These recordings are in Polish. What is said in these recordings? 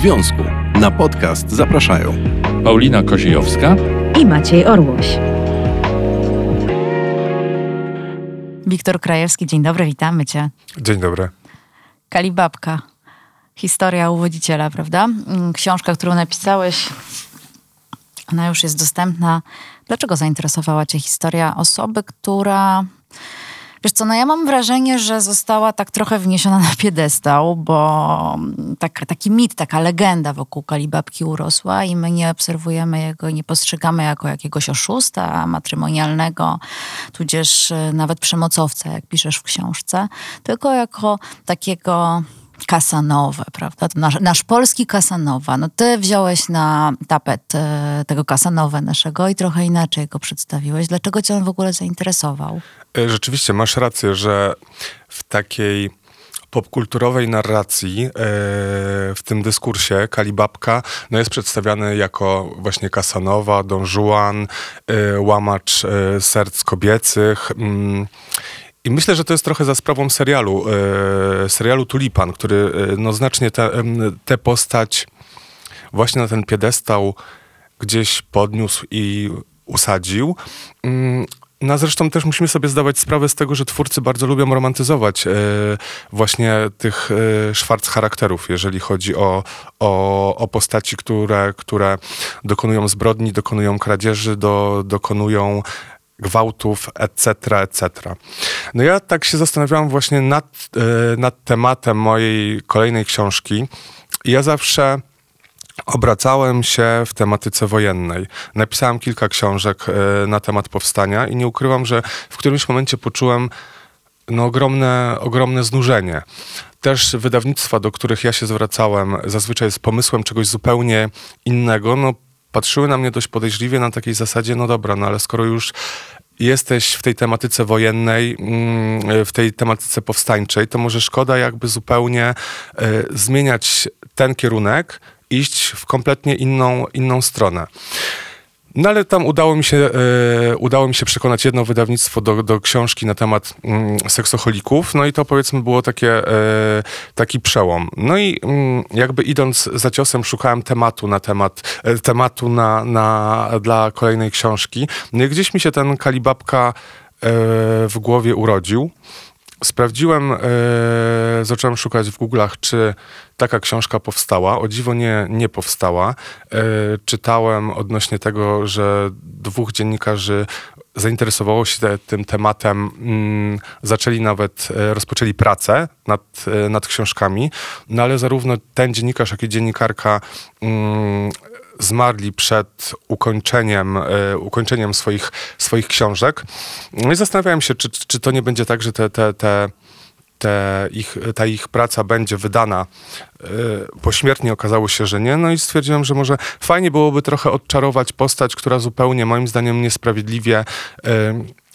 związku. Na podcast zapraszają Paulina Koziejowska i Maciej Orłoś. Wiktor Krajewski, dzień dobry, witamy Cię. Dzień dobry. Kalibabka, historia uwodziciela, prawda? Mm, książka, którą napisałeś, ona już jest dostępna. Dlaczego zainteresowała Cię historia osoby, która Wiesz co, no ja mam wrażenie, że została tak trochę wniesiona na piedestał, bo tak, taki mit, taka legenda wokół Kalibabki urosła i my nie obserwujemy jego i nie postrzegamy jako jakiegoś oszusta matrymonialnego, tudzież e, nawet przemocowca, jak piszesz w książce, tylko jako takiego Kasanowe, prawda? Nasz, nasz, polski Kasanowa. No ty wziąłeś na tapet e, tego Kasanowe naszego i trochę inaczej go przedstawiłeś. Dlaczego cię on w ogóle zainteresował? E, rzeczywiście, masz rację, że w takiej popkulturowej narracji, e, w tym dyskursie Kalibabka no jest przedstawiany jako właśnie Kasanowa, Don Juan, e, łamacz serc kobiecych. Mm, I myślę, że to jest trochę za sprawą serialu, serialu Tulipan, który no znacznie tę postać właśnie na ten piedestał gdzieś podniósł i usadził. Mm, no zresztą też musimy sobie zdawać sprawę z tego, że twórcy bardzo lubią romantyzować e, właśnie tych e, szwarc charakterów, jeżeli chodzi o, o, o postaci, które, które dokonują zbrodni, dokonują kradzieży, do, dokonują gwałtów, etc., etc. No ja tak się zastanawiałam właśnie nad, e, nad tematem mojej kolejnej książki. Ja zawsze Obracałem się w tematyce wojennej. Napisałem kilka książek e, na temat powstania i nie ukrywam, że w którymś momencie poczułem no, ogromne, ogromne znużenie. Też wydawnictwa, do których ja się zwracałem, zazwyczaj z pomysłem czegoś zupełnie innego, no, patrzyły na mnie dość podejrzliwie na takiej zasadzie, no dobra, no ale skoro już jesteś w tej tematyce wojennej, mm, w tej tematyce powstańczej, to może szkoda jakby zupełnie y, zmieniać ten kierunek iść w kompletnie inną, inną stronę. No ale tam udało mi się, e, udało mi się przekonać jedno wydawnictwo do, do książki na temat mm, seksoholików, no i to powiedzmy było takie, e, taki przełom. No i mm, jakby idąc za ciosem szukałem tematu na temat, e, tematu na, na, dla kolejnej książki. No i gdzieś mi się ten Kalibabka e, w głowie urodził. Sprawdziłem, e, zacząłem szukać w Google'ach, czy taka książka powstała. O dziwo nie, nie powstała. E, czytałem odnośnie tego, że dwóch dziennikarzy zainteresowało się te, tym tematem, mm, zaczęli nawet, e, rozpoczęli pracę nad, e, nad książkami, no ale zarówno ten dziennikarz, jak i dziennikarka mm, zmarli przed ukończeniem, y, ukończeniem swoich, swoich książek. No i zastanawiałem się, czy, czy to nie będzie tak, że te, te, te te ich, ta ich praca będzie wydana y, pośmiertnie, okazało się, że nie. No i stwierdziłem, że może fajnie byłoby trochę odczarować postać, która zupełnie, moim zdaniem, niesprawiedliwie y,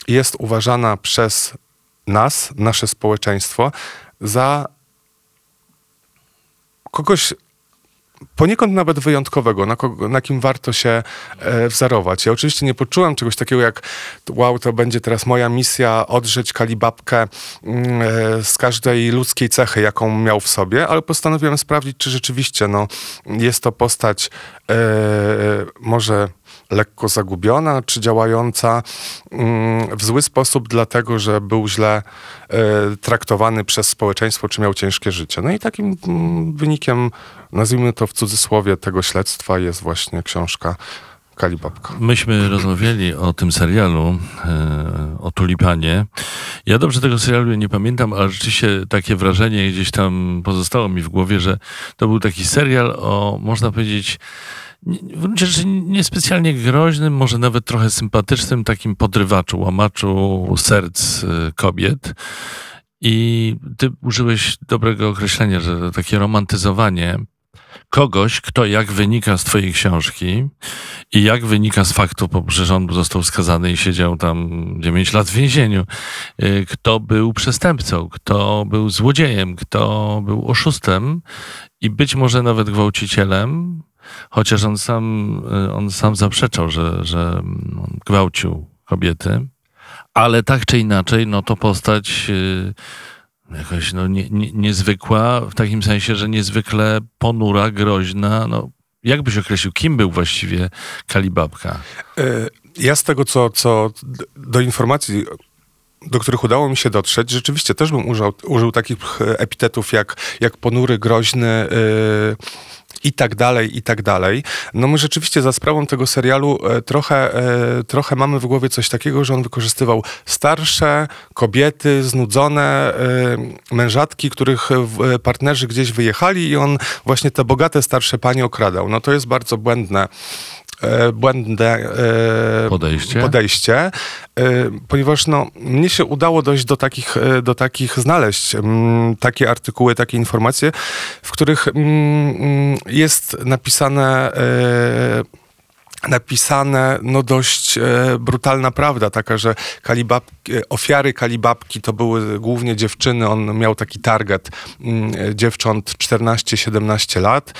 jest uważana przez nas, nasze społeczeństwo, za kogoś poniekąd nawet wyjątkowego, na, kogo, na kim warto się e, wzorować. Ja oczywiście nie poczułem czegoś takiego jak wow, to będzie teraz moja misja odżyć kalibabkę mm, e, z każdej ludzkiej cechy, jaką miał w sobie, ale postanowiłem sprawdzić, czy rzeczywiście no, jest to postać e, może lekko zagubiona, czy działająca mm, w zły sposób, dlatego że był źle e, traktowany przez społeczeństwo, czy miał ciężkie życie. No i takim mm, wynikiem, nazwijmy to w cudzysłowie, tego śledztwa jest właśnie książka Kalibabka. Myśmy rozmawiali o tym serialu, e, o Tulipanie. Ja dobrze tego serialu nie pamiętam, ale rzeczywiście takie wrażenie gdzieś tam pozostało mi w głowie, że to był taki serial o, można powiedzieć, w gruncie rzeczy niespecjalnie groźnym, może nawet trochę sympatycznym takim podrywaczu, łamaczu serc y, kobiet. I ty użyłeś dobrego określenia, że takie romantyzowanie kogoś, kto jak wynika z twojej książki i jak wynika z faktu, że on został skazany i siedział tam 9 lat w więzieniu, y, kto był przestępcą, kto był złodziejem, kto był oszustem i być może nawet gwałcicielem, Chociaż on sam, y, on sam zaprzeczał, że, że gwałcił kobiety, ale tak czy inaczej, no to postać y, jakoś no, nie, nie, niezwykła, w takim sensie, że niezwykle ponura, groźna. No, jak byś określił, kim był właściwie Kalibabka? E, ja z tego, co, co do informacji do których udało mi się dotrzeć, rzeczywiście też bym użył, użył takich epitetów jak, jak ponury, groźny, yy, i tak dalej, i tak dalej. No my rzeczywiście za sprawą tego serialu e, trochę, e, trochę mamy w głowie coś takiego, że on wykorzystywał starsze kobiety, znudzone e, mężatki, których partnerzy gdzieś wyjechali i on właśnie te bogate starsze panie okradał. No to jest bardzo błędne błędne e, podejście, podejście. E, ponieważ no, mnie się udało dojść do takich, do takich znaleźć mm, takie artykuły, takie informacje, w których mm, mm, jest napisane napisane no dość e, brutalna prawda, taka, że kalibab, e, ofiary kalibabki to były głównie dziewczyny, on miał taki target mm, e, dziewcząt 14-17 lat. E,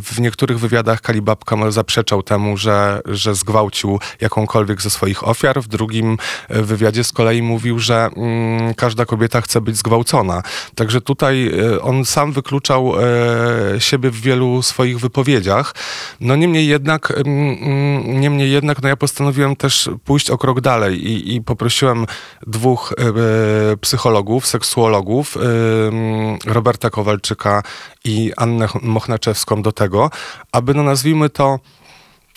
w niektórych wywiadach kalibabka zaprzeczał temu, że, że zgwałcił jakąkolwiek ze swoich ofiar. W drugim e, wywiadzie z kolei mówił, że mm, każda kobieta chce być zgwałcona. Także tutaj e, on sam wykluczał siebie w wielu swoich wypowiedziach. No niemniej jednak Mm, niemniej jednak no ja postanowiłem też pójść o krok dalej i, i poprosiłem dwóch e, psychologów, seksuologów, e, Roberta Kowalczyka i Annę Mochnaczewską do tego, aby no nazwijmy to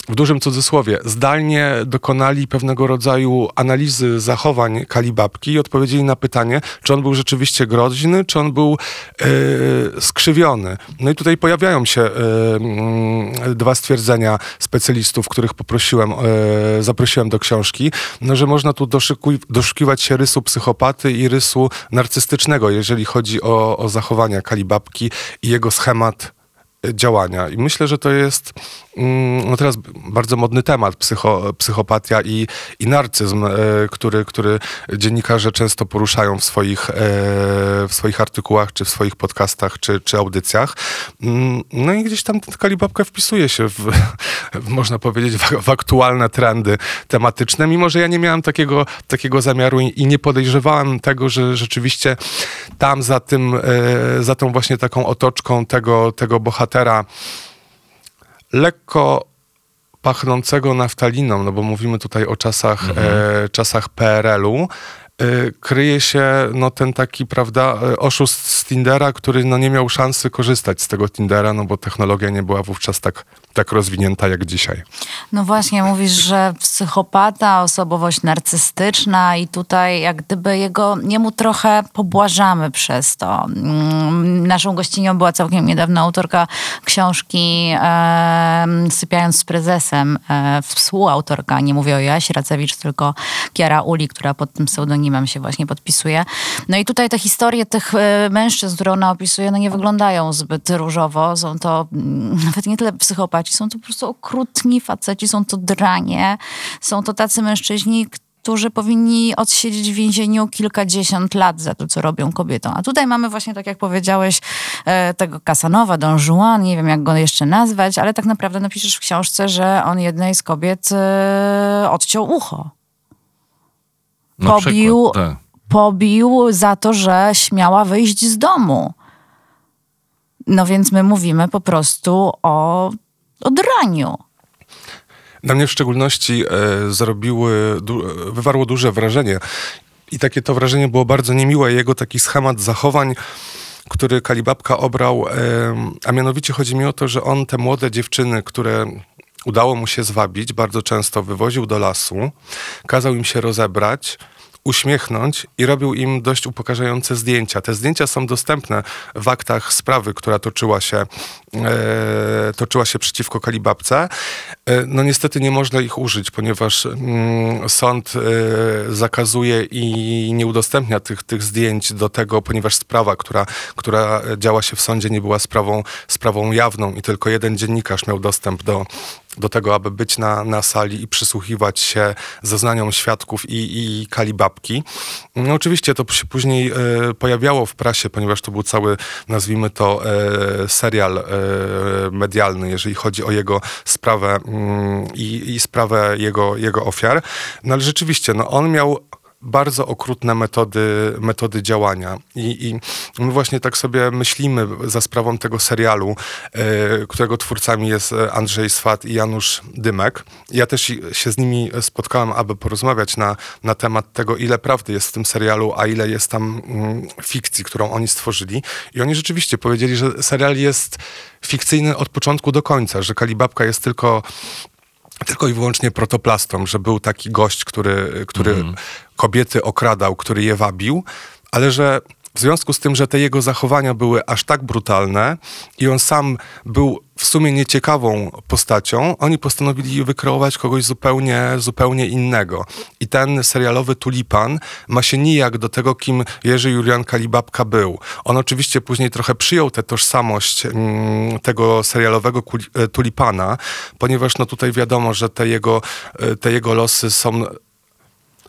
w dużym cudzysłowie, zdalnie dokonali pewnego rodzaju analizy zachowań Kalibabki i odpowiedzieli na pytanie, czy on był rzeczywiście groźny, czy on był e, skrzywiony. No i tutaj pojawiają się e, dwa stwierdzenia specjalistów, których poprosiłem, e, zaprosiłem do książki, no, że można tu doszukiwać się rysu psychopaty i rysu narcystycznego, jeżeli chodzi o, o zachowania Kalibabki i jego schemat działania. I myślę, że to jest mm, no teraz bardzo modny temat, psycho, psychopatia i, i narcyzm, e, który, który dziennikarze często poruszają w swoich, e, w swoich artykułach, czy w swoich podcastach, czy, czy audycjach. Mm, no i gdzieś tam Kalibabka wpisuje się w, można powiedzieć, w, w, aktualne trendy tematyczne, mimo że ja nie miałem takiego, takiego zamiaru i, i nie podejrzewałem tego, że rzeczywiście tam za tym, e, za tą właśnie taką otoczką tego, tego bohatera bohatera lekko pachnącego naftaliną, no bo mówimy tutaj o czasach, mhm. e, czasach PRL-u, e, kryje się no, ten taki, prawda, e, oszust z Tindera, który no, nie miał szansy korzystać z tego Tindera, no bo technologia nie była wówczas tak tak rozwinięta jak dzisiaj. No właśnie, mówisz, że psychopata, osobowość narcystyczna i tutaj jak gdyby jego, jemu trochę pobłażamy przez to. Mm, naszą gościnią była całkiem niedawno autorka książki e, Sypiając z prezesem, e, współautorka, nie mówię o Jaś Racewicz, tylko Kiara Uli, która pod tym pseudonimem się właśnie podpisuje. No i tutaj te historie tych e, mężczyzn, które ona opisuje, no nie wyglądają zbyt różowo. Są to mm, nawet nie tyle psychopaci, faceci. Są to po prostu okrutni faceci, są to dranie, są to tacy mężczyźni, którzy powinni odsiedzieć w więzieniu kilkadziesiąt lat za to, co robią kobietom. A tutaj mamy właśnie, tak jak powiedziałeś, e, tego Kasanowa, Don Juan, nie wiem jak go jeszcze nazwać, ale tak naprawdę napiszesz w książce, że on jednej z kobiet e, odciął ucho. Pobił, przykład, tak. pobił za to, że śmiała wyjść z domu. No więc my mówimy po prostu o odraniu. Na mnie w szczególności e, zrobiły, du, wywarło duże wrażenie. I takie to wrażenie było bardzo niemiłe. Jego taki schemat zachowań, który Kalibabka obrał, e, a mianowicie chodzi mi o to, że on te młode dziewczyny, które udało mu się zwabić, bardzo często wywoził do lasu, kazał im się rozebrać, uśmiechnąć i robił im dość upokarzające zdjęcia. Te zdjęcia są dostępne w aktach sprawy, która toczyła się, e, toczyła się przeciwko Kalibabce. E, no niestety nie można ich użyć, ponieważ mm, sąd e, zakazuje i nie udostępnia tych, tych zdjęć do tego, ponieważ sprawa, która, która działa się w sądzie, nie była sprawą, sprawą jawną i tylko jeden dziennikarz miał dostęp do, do tego, aby być na, na sali i przysłuchiwać się zeznaniom świadków i, i kalibabki. No, oczywiście to się później e, pojawiało w prasie, ponieważ to był cały, nazwijmy to, e, serial e, medialny, jeżeli chodzi o jego sprawę mm, i, sprawę jego, jego ofiar. No ale rzeczywiście, no, on miał bardzo okrutne metody, metody działania. I, I my właśnie tak sobie myślimy za sprawą tego serialu, e, którego twórcami jest Andrzej Swat i Janusz Dymek. Ja też się z nimi spotkałem, aby porozmawiać na, na temat tego, ile prawdy jest w tym serialu, a ile jest tam mm, fikcji, którą oni stworzyli. I oni rzeczywiście powiedzieli, że serial jest fikcyjny od początku do końca, że Kalibabka jest tylko tylko i wyłącznie protoplastą, że był taki gość, który, który mm. Kobiety okradał, który je wabił, ale że w związku z tym, że te jego zachowania były aż tak brutalne i on sam był w sumie nieciekawą postacią, oni postanowili wykreować kogoś zupełnie, zupełnie innego. I ten serialowy tulipan ma się nijak do tego, kim Jerzy Julian Kalibabka był. On oczywiście później trochę przyjął tę tożsamość mm, tego serialowego e, tulipana, ponieważ no tutaj wiadomo, że te jego, e, te jego losy są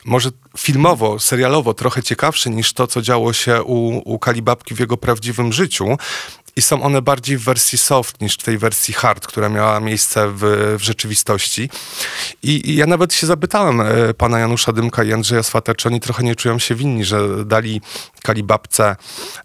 może filmowo, serialowo trochę ciekawszy niż to, co działo się u, u Kalibabki w jego prawdziwym życiu. I są one bardziej w wersji soft niż w tej wersji hard, która miała miejsce w, w rzeczywistości. I, I, ja nawet się zapytałem e, pana Janusza Dymka i Andrzeja Swata, czy oni trochę nie czują się winni, że dali Kalibabce,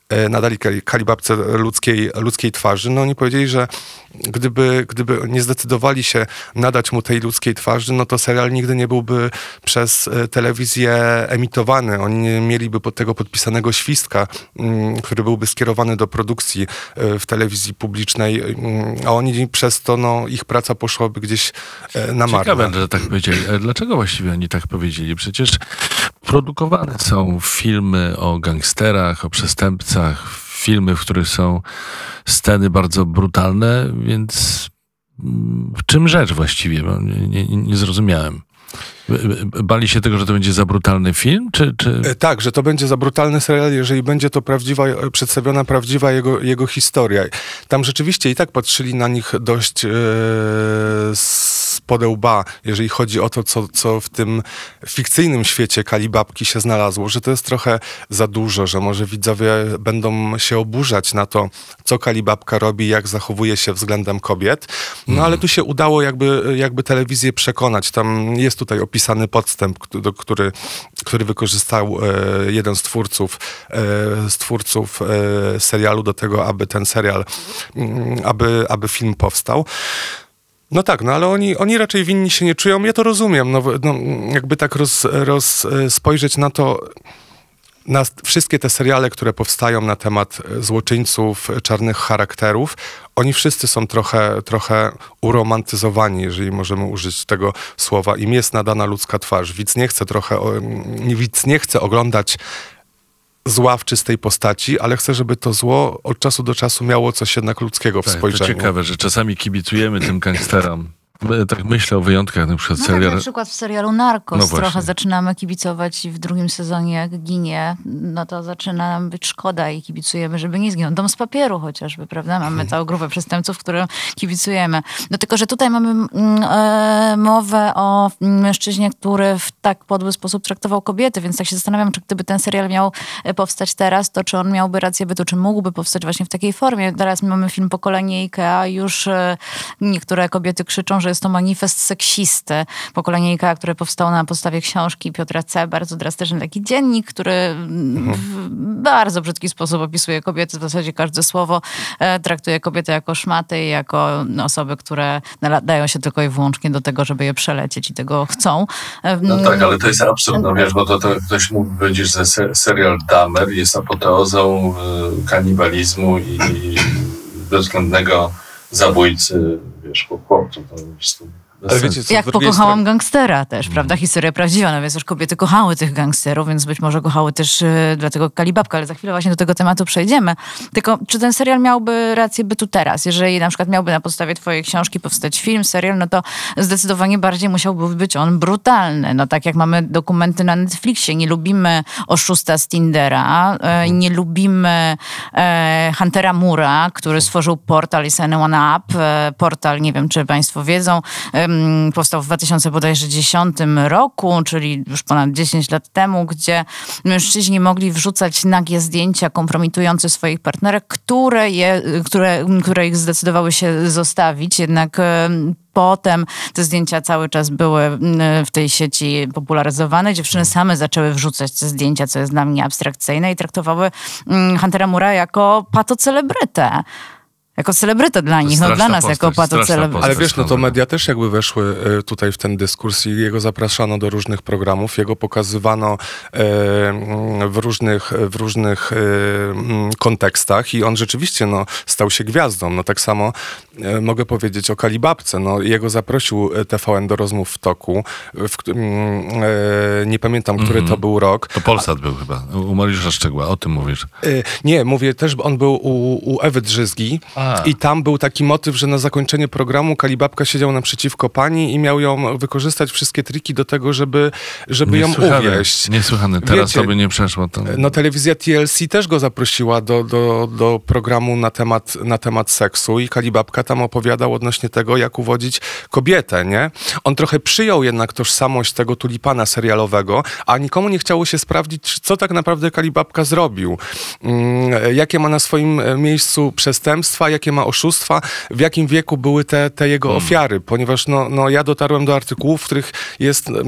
e, nadali Kalibabce ludzkiej, ludzkiej twarzy. No oni powiedzieli, że gdyby, gdyby nie zdecydowali się nadać mu tej ludzkiej twarzy, no to serial nigdy nie byłby przez e, telewizję emitowany. Oni nie mieliby pod tego podpisanego świstka, mm, który byłby skierowany do produkcji w telewizji publicznej, mm, a oni przez to, no, ich praca poszłaby gdzieś na marne. Ciekawe, że tak powiedzieli. Dlaczego właściwie oni tak powiedzieli? Przecież produkowane są filmy o gangsterach, o przestępcach, filmy, w których są sceny bardzo brutalne, więc w czym rzecz właściwie? Nie, nie, nie zrozumiałem. Bali się tego, że to będzie za brutalny film? Czy, czy... E, tak, że to będzie za brutalny serial, jeżeli będzie to prawdziwa, e, przedstawiona prawdziwa jego, jego historia. Tam rzeczywiście i tak patrzyli na nich dość yy, podełba, jeżeli chodzi o to, co, co w tym fikcyjnym świecie Kalibabki się znalazło, że to jest trochę za dużo, że może widzowie będą się oburzać na to, co Kalibabka robi, jak zachowuje się względem kobiet. No ale mhm. tu się udało jakby, jakby telewizję przekonać. Tam jest tutaj opisany podstęp, który, który wykorzystał e, jeden z twórców, e, z twórców e, serialu do tego, aby ten serial, mm, aby, aby film powstał. No tak, no ale oni, oni raczej winni się nie czują. Ja to rozumiem. No, no jakby tak roz, roz, spojrzeć na to, na wszystkie te seriale, które powstają na temat złoczyńców, czarnych charakterów, oni wszyscy są trochę, trochę uromantyzowani, jeżeli możemy użyć tego słowa. Im jest nadana ludzka twarz. Widz nie chce trochę, widz nie chce oglądać zła w czystej postaci, ale chcę, żeby to zło od czasu do czasu miało coś jednak ludzkiego w tak, spojrzeniu. To ciekawe, że czasami kibicujemy tym gangsterom. Tak myślę o wyjątkach, na przykład no serial... Tak, na przykład w serialu Narcos no trochę zaczynamy kibicować i w drugim sezonie jak ginie, no to zaczyna nam być szkoda i kibicujemy, żeby nie zginął. Dom z papieru chociażby, prawda? Mamy hmm. całą grupę przestępców, którym kibicujemy. No tylko, że tutaj mamy mm, e, mowę o mężczyźnie, który w tak podły sposób traktował kobiety, więc tak się zastanawiam, czy gdyby ten serial miał e, powstać teraz, to czy on miałby rację bytu, czy mógłby powstać właśnie w takiej formie. Teraz mamy film Pokolenie IKEA, już e, niektóre kobiety krzyczą, że jest to manifest seksisty. Pokolenie IKEA, które powstało na podstawie książki Piotra C. Bardzo drastyczny taki dziennik, który mhm. w bardzo brzydki sposób opisuje kobiety. W zasadzie każde słowo e, traktuje kobiety jako szmaty i jako osoby, które nadają się tylko i wyłącznie do tego, żeby je przelecieć i tego chcą. E, no tak, ale to jest absurd, no wiesz, bo to, to ktoś mógł powiedzieć, że serial Dahmer jest apoteozą e, kanibalizmu i bezwzględnego zabójcy, wiesz, chłopców. To jest ale wiecie, co, Jak pokochałam strony... gangstera też, mm. prawda? Historia prawdziwa, no więc już kobiety kochały tych gangsterów, więc być może kochały też y, dlatego Kalibabka, ale za chwilę właśnie do tego tematu przejdziemy. Tylko czy ten serial miałby rację bytu teraz? Jeżeli na przykład miałby na podstawie twojej książki powstać film, serial, no to zdecydowanie bardziej musiałby być on brutalny. No tak jak mamy dokumenty na Netflixie, nie lubimy oszusta z Tindera, y, nie lubimy e, Huntera Mura, który stworzył portal Is Anyone Up, portal, nie wiem czy państwo wiedzą, mm, powstał w 2010 roku, czyli już ponad 10 lat temu, gdzie mężczyźni mogli wrzucać nagie zdjęcia kompromitujące swoich partnerek, które, je, które, które ich zdecydowały się zostawić. Jednak e, Potem te zdjęcia cały czas były mm, w tej sieci popularyzowane. Dziewczyny same zaczęły wrzucać te zdjęcia, co jest dla mnie abstrakcyjne i traktowały mm, Huntera Mura jako patocelebrytę. Jako celebrytę dla nich, no dla nas jako postać, straszna patocelebrytę. Ale wiesz, no to media też jakby weszły e, tutaj w ten dyskurs i jego zapraszano do różnych programów, jego pokazywano e, mm, w różnych, w różnych e, mm, kontekstach i on rzeczywiście no, stał się gwiazdą. No tak samo e, mogę powiedzieć o Kalibabce. No, jego zaprosił TVN do rozmów w toku. W, mm, e, nie pamiętam, który Mhm. to był rok. To Polsat był chyba, u Mariusza Szczegła, o tym mówisz. E, Nie, mówię też, on był u, u Ewy Drzyzgi A. i tam był taki motyw, że na zakończenie programu Kalibabka siedział naprzeciwko pani i miał ją wykorzystać wszystkie triki do tego, żeby, żeby ją uwieść. Niesłychane, teraz Wiecie, to by nie przeszło. To... No telewizja TLC też go zaprosiła do, do, do programu na temat, na temat seksu i Kalibabka tam opowiadał odnośnie tego, jak uwodzić kobietę, nie? On trochę przyjął jednak tożsamość tego tulipana serialowego, a nikomu nie chciało się sprawdzić, co tak naprawdę Kalibabka zrobił. Mm, jakie ma na swoim e, miejscu przestępstwa, jakie ma oszustwa, w jakim wieku były te, te jego Hmm. ofiary, ponieważ no, no, ja dotarłem do artykułów, w których jest mm,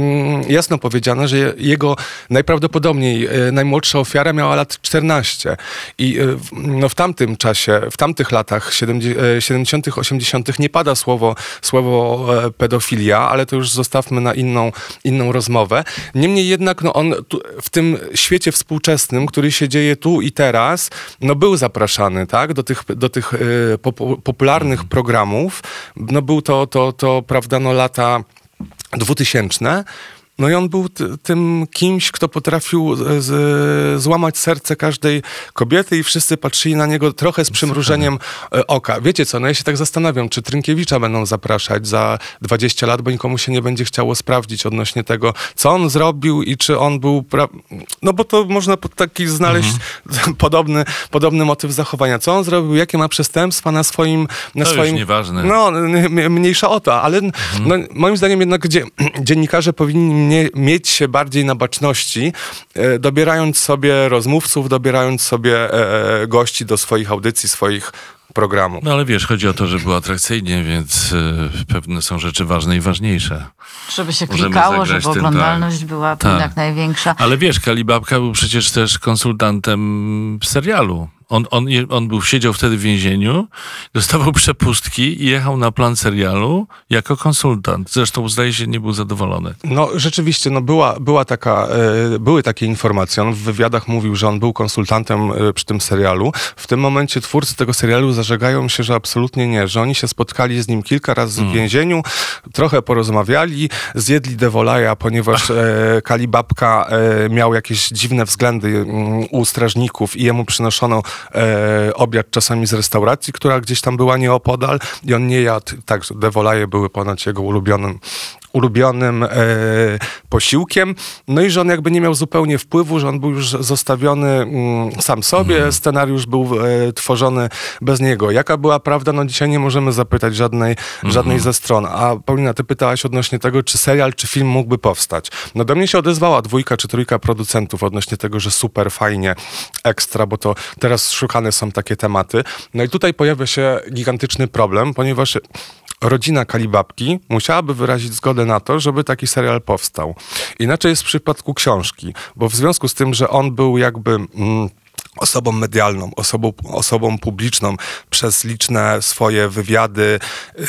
jasno powiedziane, że jego najprawdopodobniej e, najmłodsza ofiara miała lat 14 i e, w- no, w tamtym czasie, w tamtych latach 70., e, 70., 80. nie pada słowo, słowo e, pedofilia, ale to już zostawmy na inną, inną rozmowę. Niemniej jednak no, on tu, w tym świecie współczesnym, który się dzieje tu i teraz, no, był zapraszany tak, do tych, do tych e, popu- popularnych programów. No, był to, to, to prawda, no, lata 2000. No i on był tym kimś, kto potrafił złamać serce każdej kobiety i wszyscy patrzyli na niego trochę z przymrużeniem e, oka. Wiecie co, no ja się tak zastanawiam, czy Trynkiewicza będą zapraszać za 20 lat, bo nikomu się nie będzie chciało sprawdzić odnośnie tego, co on zrobił i czy on był... Pra... No bo to można taki znaleźć podobny, podobny motyw zachowania. Co on zrobił, jakie ma przestępstwa na swoim... Na To już swoim nieważne. No, mniejsza o to, ale no, moim zdaniem jednak gdzie, dziennikarze powinni mnie, mieć się bardziej na baczności, e, dobierając sobie rozmówców, dobierając sobie e, e, gości do swoich audycji, swoich programów. No ale wiesz, chodzi o to, żeby było atrakcyjnie, więc y, pewne są rzeczy ważne i ważniejsze. Żeby się Możemy klikało, żeby tym, oglądalność tak. była Tak. jednak największa. Ale wiesz, Kalibabka był przecież też konsultantem w serialu. On, on, on był, siedział wtedy w więzieniu, dostawał przepustki i jechał na plan serialu jako konsultant. Zresztą zdaje się, nie był zadowolony. No rzeczywiście, no była, była taka, e, były takie informacje. On w wywiadach mówił, że on był konsultantem e, przy tym serialu. W tym momencie twórcy tego serialu zażegają się, że absolutnie nie, że oni się spotkali z nim kilka razy w więzieniu, trochę porozmawiali, zjedli devolaja, ponieważ e, Kalibabka e, miał jakieś dziwne względy mm, u strażników i jemu przynoszono e, obiad czasami z restauracji, która gdzieś tam była nieopodal i on nie jadł. Tak, devolaje były ponad jego ulubionym ulubionym e, posiłkiem. No i że on jakby nie miał zupełnie wpływu, że on był już zostawiony mm, sam sobie, scenariusz był e, tworzony bez niego. Jaka była prawda? No dzisiaj nie możemy zapytać żadnej, żadnej ze stron. A Paulina, ty pytałaś odnośnie tego, czy serial, czy film mógłby powstać. No do mnie się odezwała dwójka czy trójka producentów odnośnie tego, że super, fajnie, ekstra, bo to teraz szukane są takie tematy. No i tutaj pojawia się gigantyczny problem, ponieważ rodzina Kalibabki musiałaby wyrazić zgodę na to, żeby taki serial powstał. Inaczej jest w przypadku książki, bo w związku z tym, że on był jakby... Mm, osobą medialną, osobą, osobą publiczną przez liczne swoje wywiady, yy,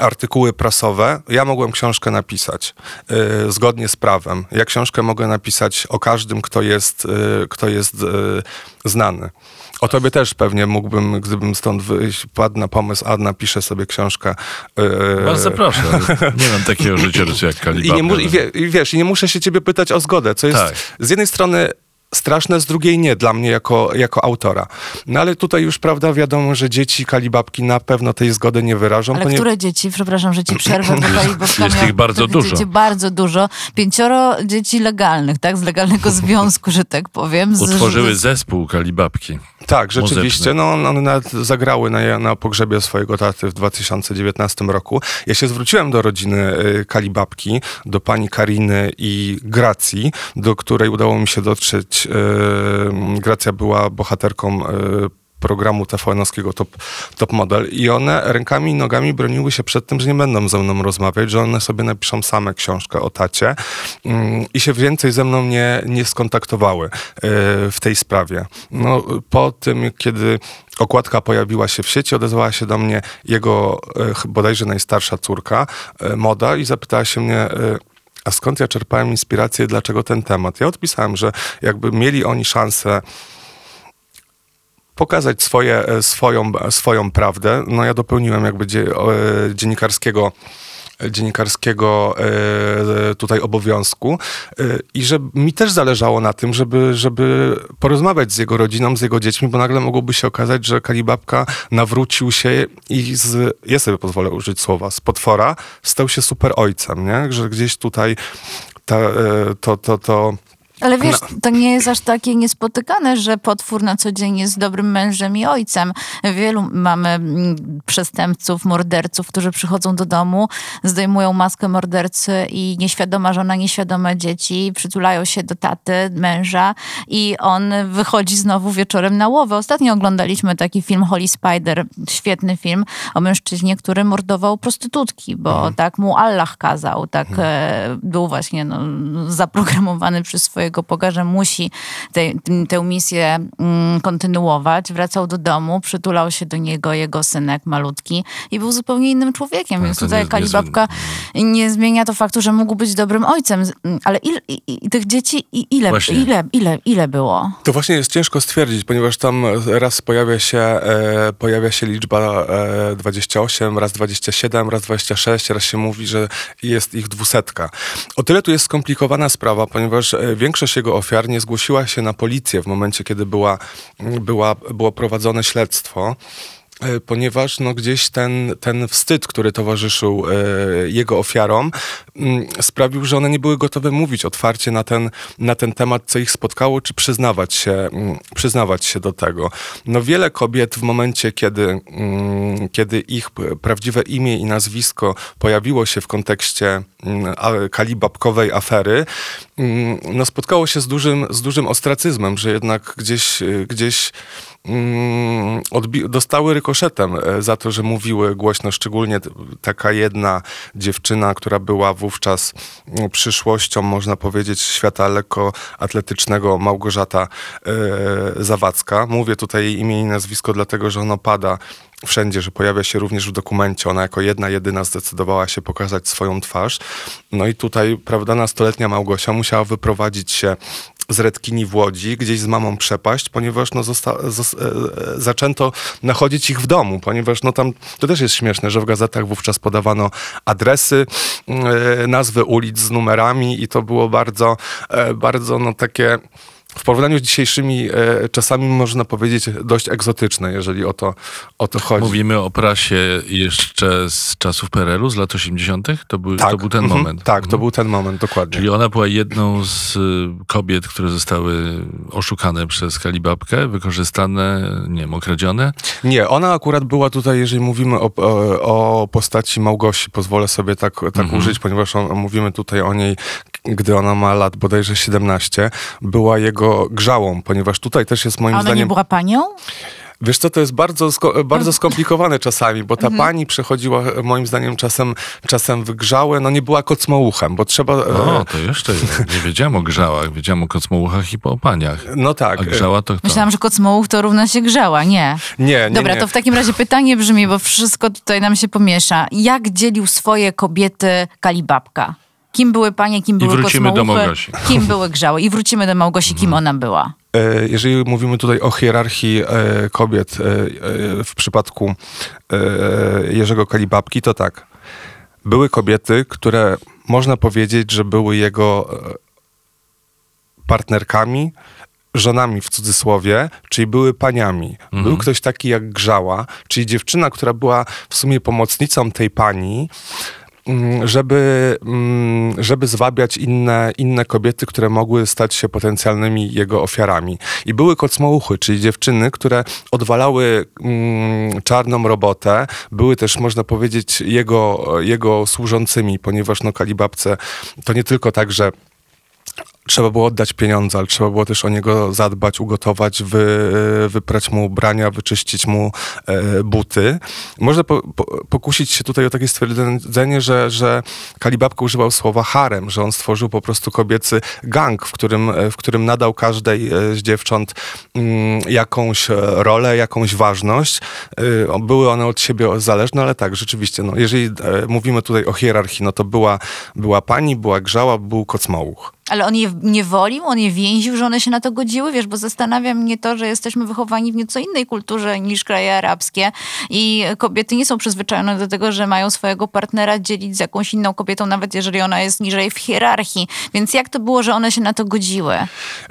artykuły prasowe, ja mogłem książkę napisać yy, zgodnie z prawem. Ja książkę mogę napisać o każdym, kto jest, yy, kto jest yy, znany. O tobie też pewnie mógłbym, gdybym stąd wyjść, padł na pomysł, a napiszę sobie książkę. yy, Was zapraszam. Nie mam takiego życiorysu jak i, Kalibabka. nie mu, i, wie, I wiesz, i nie muszę się ciebie pytać o zgodę, co jest Tak. z jednej strony straszne, z drugiej nie dla mnie jako, jako autora. No ale tutaj już, prawda, wiadomo, że dzieci Kalibabki na pewno tej zgody nie wyrażą. Ale ponieważ- które dzieci, przepraszam, że ci przerwę, bo Kalibabka Jest ich bardzo dużo. Dzieci bardzo dużo. Pięcioro dzieci legalnych, tak? Z legalnego związku, że tak powiem. Z, Utworzyły z, zespół Kalibabki. Tak, rzeczywiście. muzyczny. No, one nawet zagrały na, na pogrzebie swojego taty w 2019 roku. Ja się zwróciłem do rodziny y, Kalibabki, do pani Kariny i Gracji, do której udało mi się dotrzeć. Y, Gracja była bohaterką y, programu TVN-owskiego Top, Top Model i one rękami i nogami broniły się przed tym, że nie będą ze mną rozmawiać, że one sobie napiszą same książkę o tacie mm, i się więcej ze mną nie, nie skontaktowały y, w tej sprawie. No, po tym, kiedy okładka pojawiła się w sieci, odezwała się do mnie jego y, bodajże najstarsza córka, Moda i zapytała się mnie... a skąd ja czerpałem inspirację, dlaczego ten temat? Ja odpisałem, że jakby mieli oni szansę pokazać swoje, e, swoją, swoją prawdę. No ja dopełniłem jakby dzie, e, dziennikarskiego dziennikarskiego e, tutaj obowiązku e, i że mi też zależało na tym, żeby, żeby porozmawiać z jego rodziną, z jego dziećmi, bo nagle mogłoby się okazać, że Kalibabka nawrócił się i z, ja sobie pozwolę użyć słowa, z potwora stał się super ojcem, nie? Że gdzieś tutaj ta, e, to, to, to Ale wiesz, No. to nie jest aż takie niespotykane, że potwór na co dzień jest dobrym mężem i ojcem. Wielu mamy mm, przestępców, morderców, którzy przychodzą do domu, zdejmują maskę mordercy i nieświadoma żona, nieświadome dzieci przytulają się do taty, męża i on wychodzi znowu wieczorem na łowę. Ostatnio oglądaliśmy taki film Holy Spider, świetny film o mężczyźnie, który mordował prostytutki, bo tak mu Allah kazał, tak e, był właśnie no, zaprogramowany przez swojego Boga, że musi te, tę misję mm, kontynuować. Wracał do domu, przytulał się do niego jego synek malutki i był zupełnie innym człowiekiem, więc to tutaj nie- Kalibabka nie zmienia to faktu, że mógł być dobrym ojcem, mm, ale il, i, i, tych dzieci i, ile, Właśnie. ile, ile, ile było? To właśnie jest ciężko stwierdzić, ponieważ tam raz pojawia się, e, pojawia się liczba e, 28, raz 27, raz 26, raz się mówi, że jest ich dwusetka. O tyle tu jest skomplikowana sprawa, ponieważ e, większość jego ofiar nie zgłosiła się na policję w momencie, kiedy była, była, było prowadzone śledztwo. E, Ponieważ no, gdzieś ten, ten wstyd, który towarzyszył e, jego ofiarom, mm, sprawił, że one nie były gotowe mówić otwarcie na ten, na ten temat, co ich spotkało, czy przyznawać się, mm, przyznawać się do tego. No, wiele kobiet w momencie, kiedy, mm, kiedy ich prawdziwe imię i nazwisko pojawiło się w kontekście kalibabkowej afery, no, spotkało się z dużym, z dużym ostracyzmem, że jednak gdzieś, gdzieś dostały rykoszetem e, za to, że mówiły głośno, szczególnie taka jedna dziewczyna, która była wówczas mm, przyszłością, można powiedzieć, świata lekkoatletycznego, Małgorzata e, Zawadzka. Mówię tutaj jej imię i nazwisko, dlatego że ono pada wszędzie, że pojawia się również w dokumencie. Ona jako jedna, jedyna zdecydowała się pokazać swoją twarz. No i tutaj, prawda, nastoletnia Małgosia musiała wyprowadzić się z Redkini w Łodzi, gdzieś z mamą przepaść, ponieważ no, zosta- zos- e, e, zaczęto nachodzić ich w domu, ponieważ no, tam to też jest śmieszne, że w gazetach wówczas podawano adresy, e, nazwy ulic z numerami i to było bardzo, bardzo no, takie w porównaniu z dzisiejszymi e, czasami można powiedzieć dość egzotyczne, jeżeli o to, o to chodzi. Mówimy o prasie jeszcze z czasów PRL-u, z lat 80. To był, to był ten mhm, moment. Tak, to Mhm. był ten moment, dokładnie. Czyli ona była jedną z y, kobiet, które zostały oszukane przez Kalibabkę, wykorzystane, nie wiem, okradzione. Nie, ona akurat była tutaj, jeżeli mówimy o, o, o postaci Małgosi, pozwolę sobie tak, tak Mhm. użyć, ponieważ on, mówimy tutaj o niej, gdy ona ma lat bodajże 17, była jego grzałą, ponieważ tutaj też jest moim A ona zdaniem... nie była panią? Wiesz co, to jest bardzo, sko- bardzo skomplikowane czasami, bo Mhm. ta pani przechodziła moim zdaniem czasem, czasem wygrzałe, no nie była kocmołuchem, bo trzeba... e, O, to jeszcze nie wiedziałem o grzałach, wiedziałem o kocmołuchach i po paniach. no tak. A grzała to kto? Myślałam, że kocmołuch to równa się grzała. Nie. Nie, nie, Dobra, nie. to w takim razie pytanie brzmi, bo wszystko tutaj nam się pomiesza. Jak dzielił swoje kobiety Kalibabka? Kim były panie, kim były wrócimy do Małgosi. Kim były grzały? I wrócimy do Małgosi, kim ona była. E, Jeżeli mówimy tutaj o hierarchii e, kobiet e, w przypadku e, Jerzego Kalibabki, to tak. Były kobiety, które można powiedzieć, że były jego partnerkami żonami w cudzysłowie, czyli były paniami. Był ktoś taki jak Grzała, czyli dziewczyna, która była w sumie pomocnicą tej pani, żeby, mm, żeby zwabiać inne, inne kobiety, które mogły stać się potencjalnymi jego ofiarami. I były kocmołuchy, czyli dziewczyny, które odwalały mm, czarną robotę, były też, można powiedzieć, jego, jego służącymi, ponieważ no Kalibabce to nie tylko tak, że trzeba było oddać pieniądze, ale trzeba było też o niego zadbać, ugotować, wy, wyprać mu ubrania, wyczyścić mu e, buty. Można po, po, pokusić się tutaj o takie stwierdzenie, że, że Kalibabka używał słowa harem, że on stworzył po prostu kobiecy gang, w którym, w którym nadał każdej e, z dziewcząt mm, jakąś rolę, jakąś ważność. E, były one od siebie zależne, ale tak, rzeczywiście, no, jeżeli e, mówimy tutaj o hierarchii, no to była, była pani, była grzała, był kocmołuch. Ale on je nie wolił, on je więził, że one się na to godziły, wiesz, bo zastanawia mnie to, że jesteśmy wychowani w nieco innej kulturze niż kraje arabskie i kobiety nie są przyzwyczajone do tego, że mają swojego partnera dzielić z jakąś inną kobietą, nawet jeżeli ona jest niżej w hierarchii. Więc jak to było, że one się na to godziły?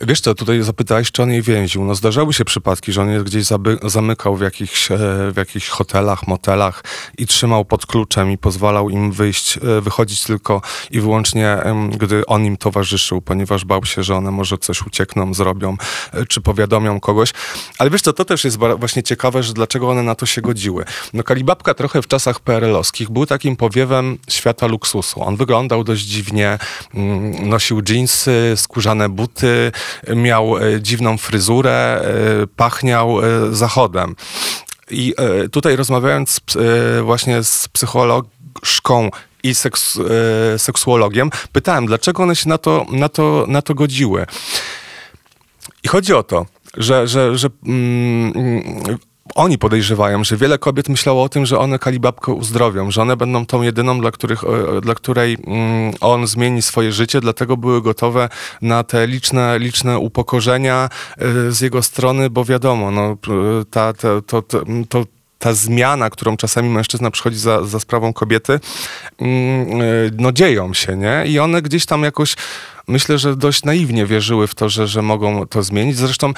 Wiesz co, tutaj zapytałeś, czy on je więził. No zdarzały się przypadki, że on je gdzieś zamykał w jakichś, e, w jakichś hotelach, motelach i trzymał pod kluczem i pozwalał im wyjść, e, wychodzić tylko i wyłącznie, gdy on im towarzyszył, ponieważ bał się, że one może coś uciekną, zrobią, e, czy powiadomią kogoś. Ale wiesz co, to też jest właśnie ciekawe, że dlaczego one na to się godziły. No Kalibabka trochę w czasach PRL-owskich był takim powiewem świata luksusu. On wyglądał dość dziwnie, mm, nosił dżinsy, skórzane buty, miał e, dziwną fryzurę, e, pachniał zachodem. I tutaj rozmawiając właśnie z psycholożką i seks, e, seksuologiem, pytałem, dlaczego one się na to, na to, na to godziły. I chodzi o to, że, że, że mm, oni podejrzewają, że wiele kobiet myślało o tym, że one Kalibabkę uzdrowią, że one będą tą jedyną, dla, których, e, dla której mm, on zmieni swoje życie, dlatego były gotowe na te liczne, liczne upokorzenia e, z jego strony, bo wiadomo, no, e, ta, ta, to, to, to ta zmiana, którą czasami mężczyzna przychodzi za, za sprawą kobiety, mm, y, no dzieją się, nie? I one gdzieś tam jakoś myślę, że dość naiwnie wierzyły w to, że, że mogą to zmienić. Zresztą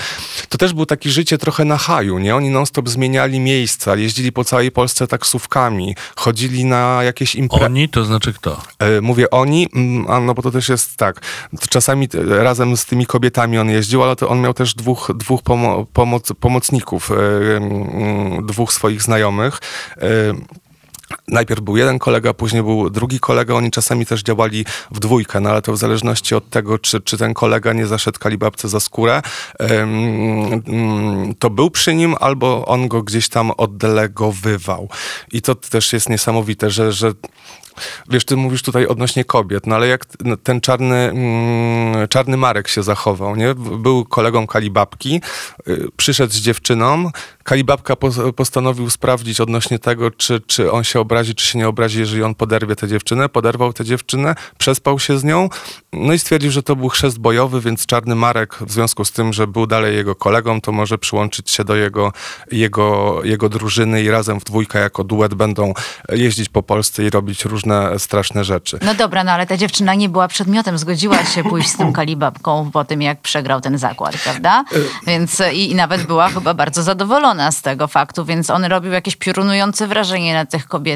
to też było takie życie trochę na haju, nie? Oni non-stop zmieniali miejsca, jeździli po całej Polsce taksówkami, chodzili na jakieś imprezy. Oni, to znaczy kto? E, Mówię oni, mm, a no bo to też jest tak. Czasami e, razem z tymi kobietami on jeździł, ale to on miał też dwóch, dwóch pomo- pomoc, pomocników, e, dwóch swoich znajomych. Najpierw był jeden kolega, później był drugi kolega. Oni czasami też działali w dwójkę, no ale to w zależności od tego, czy, czy ten kolega nie zaszedł kalibabce za skórę, mm, to był przy nim, albo on go gdzieś tam oddelegowywał. I to też jest niesamowite, że, że Wiesz, ty mówisz tutaj odnośnie kobiet, no ale jak no, ten czarny, mm, czarny Marek się zachował, nie? Był kolegą Kalibabki, y, przyszedł z dziewczyną, Kalibabka pos- postanowił sprawdzić odnośnie tego, czy, czy on się obrazi, czy się nie obrazi, jeżeli on poderwie tę dziewczynę. Poderwał tę dziewczynę, przespał się z nią, no i stwierdził, że to był chrzest bojowy, więc czarny Marek w związku z tym, że był dalej jego kolegą, to może przyłączyć się do jego, jego, jego drużyny i razem w dwójkę jako duet będą jeździć po Polsce i robić różne straszne rzeczy. No dobra, no ale ta dziewczyna nie była przedmiotem, zgodziła się pójść z tym kalibabką po tym, jak przegrał ten zakład, prawda? Więc i, i nawet była chyba bardzo zadowolona z tego faktu, więc on robił jakieś piorunujące wrażenie na tych kobietach.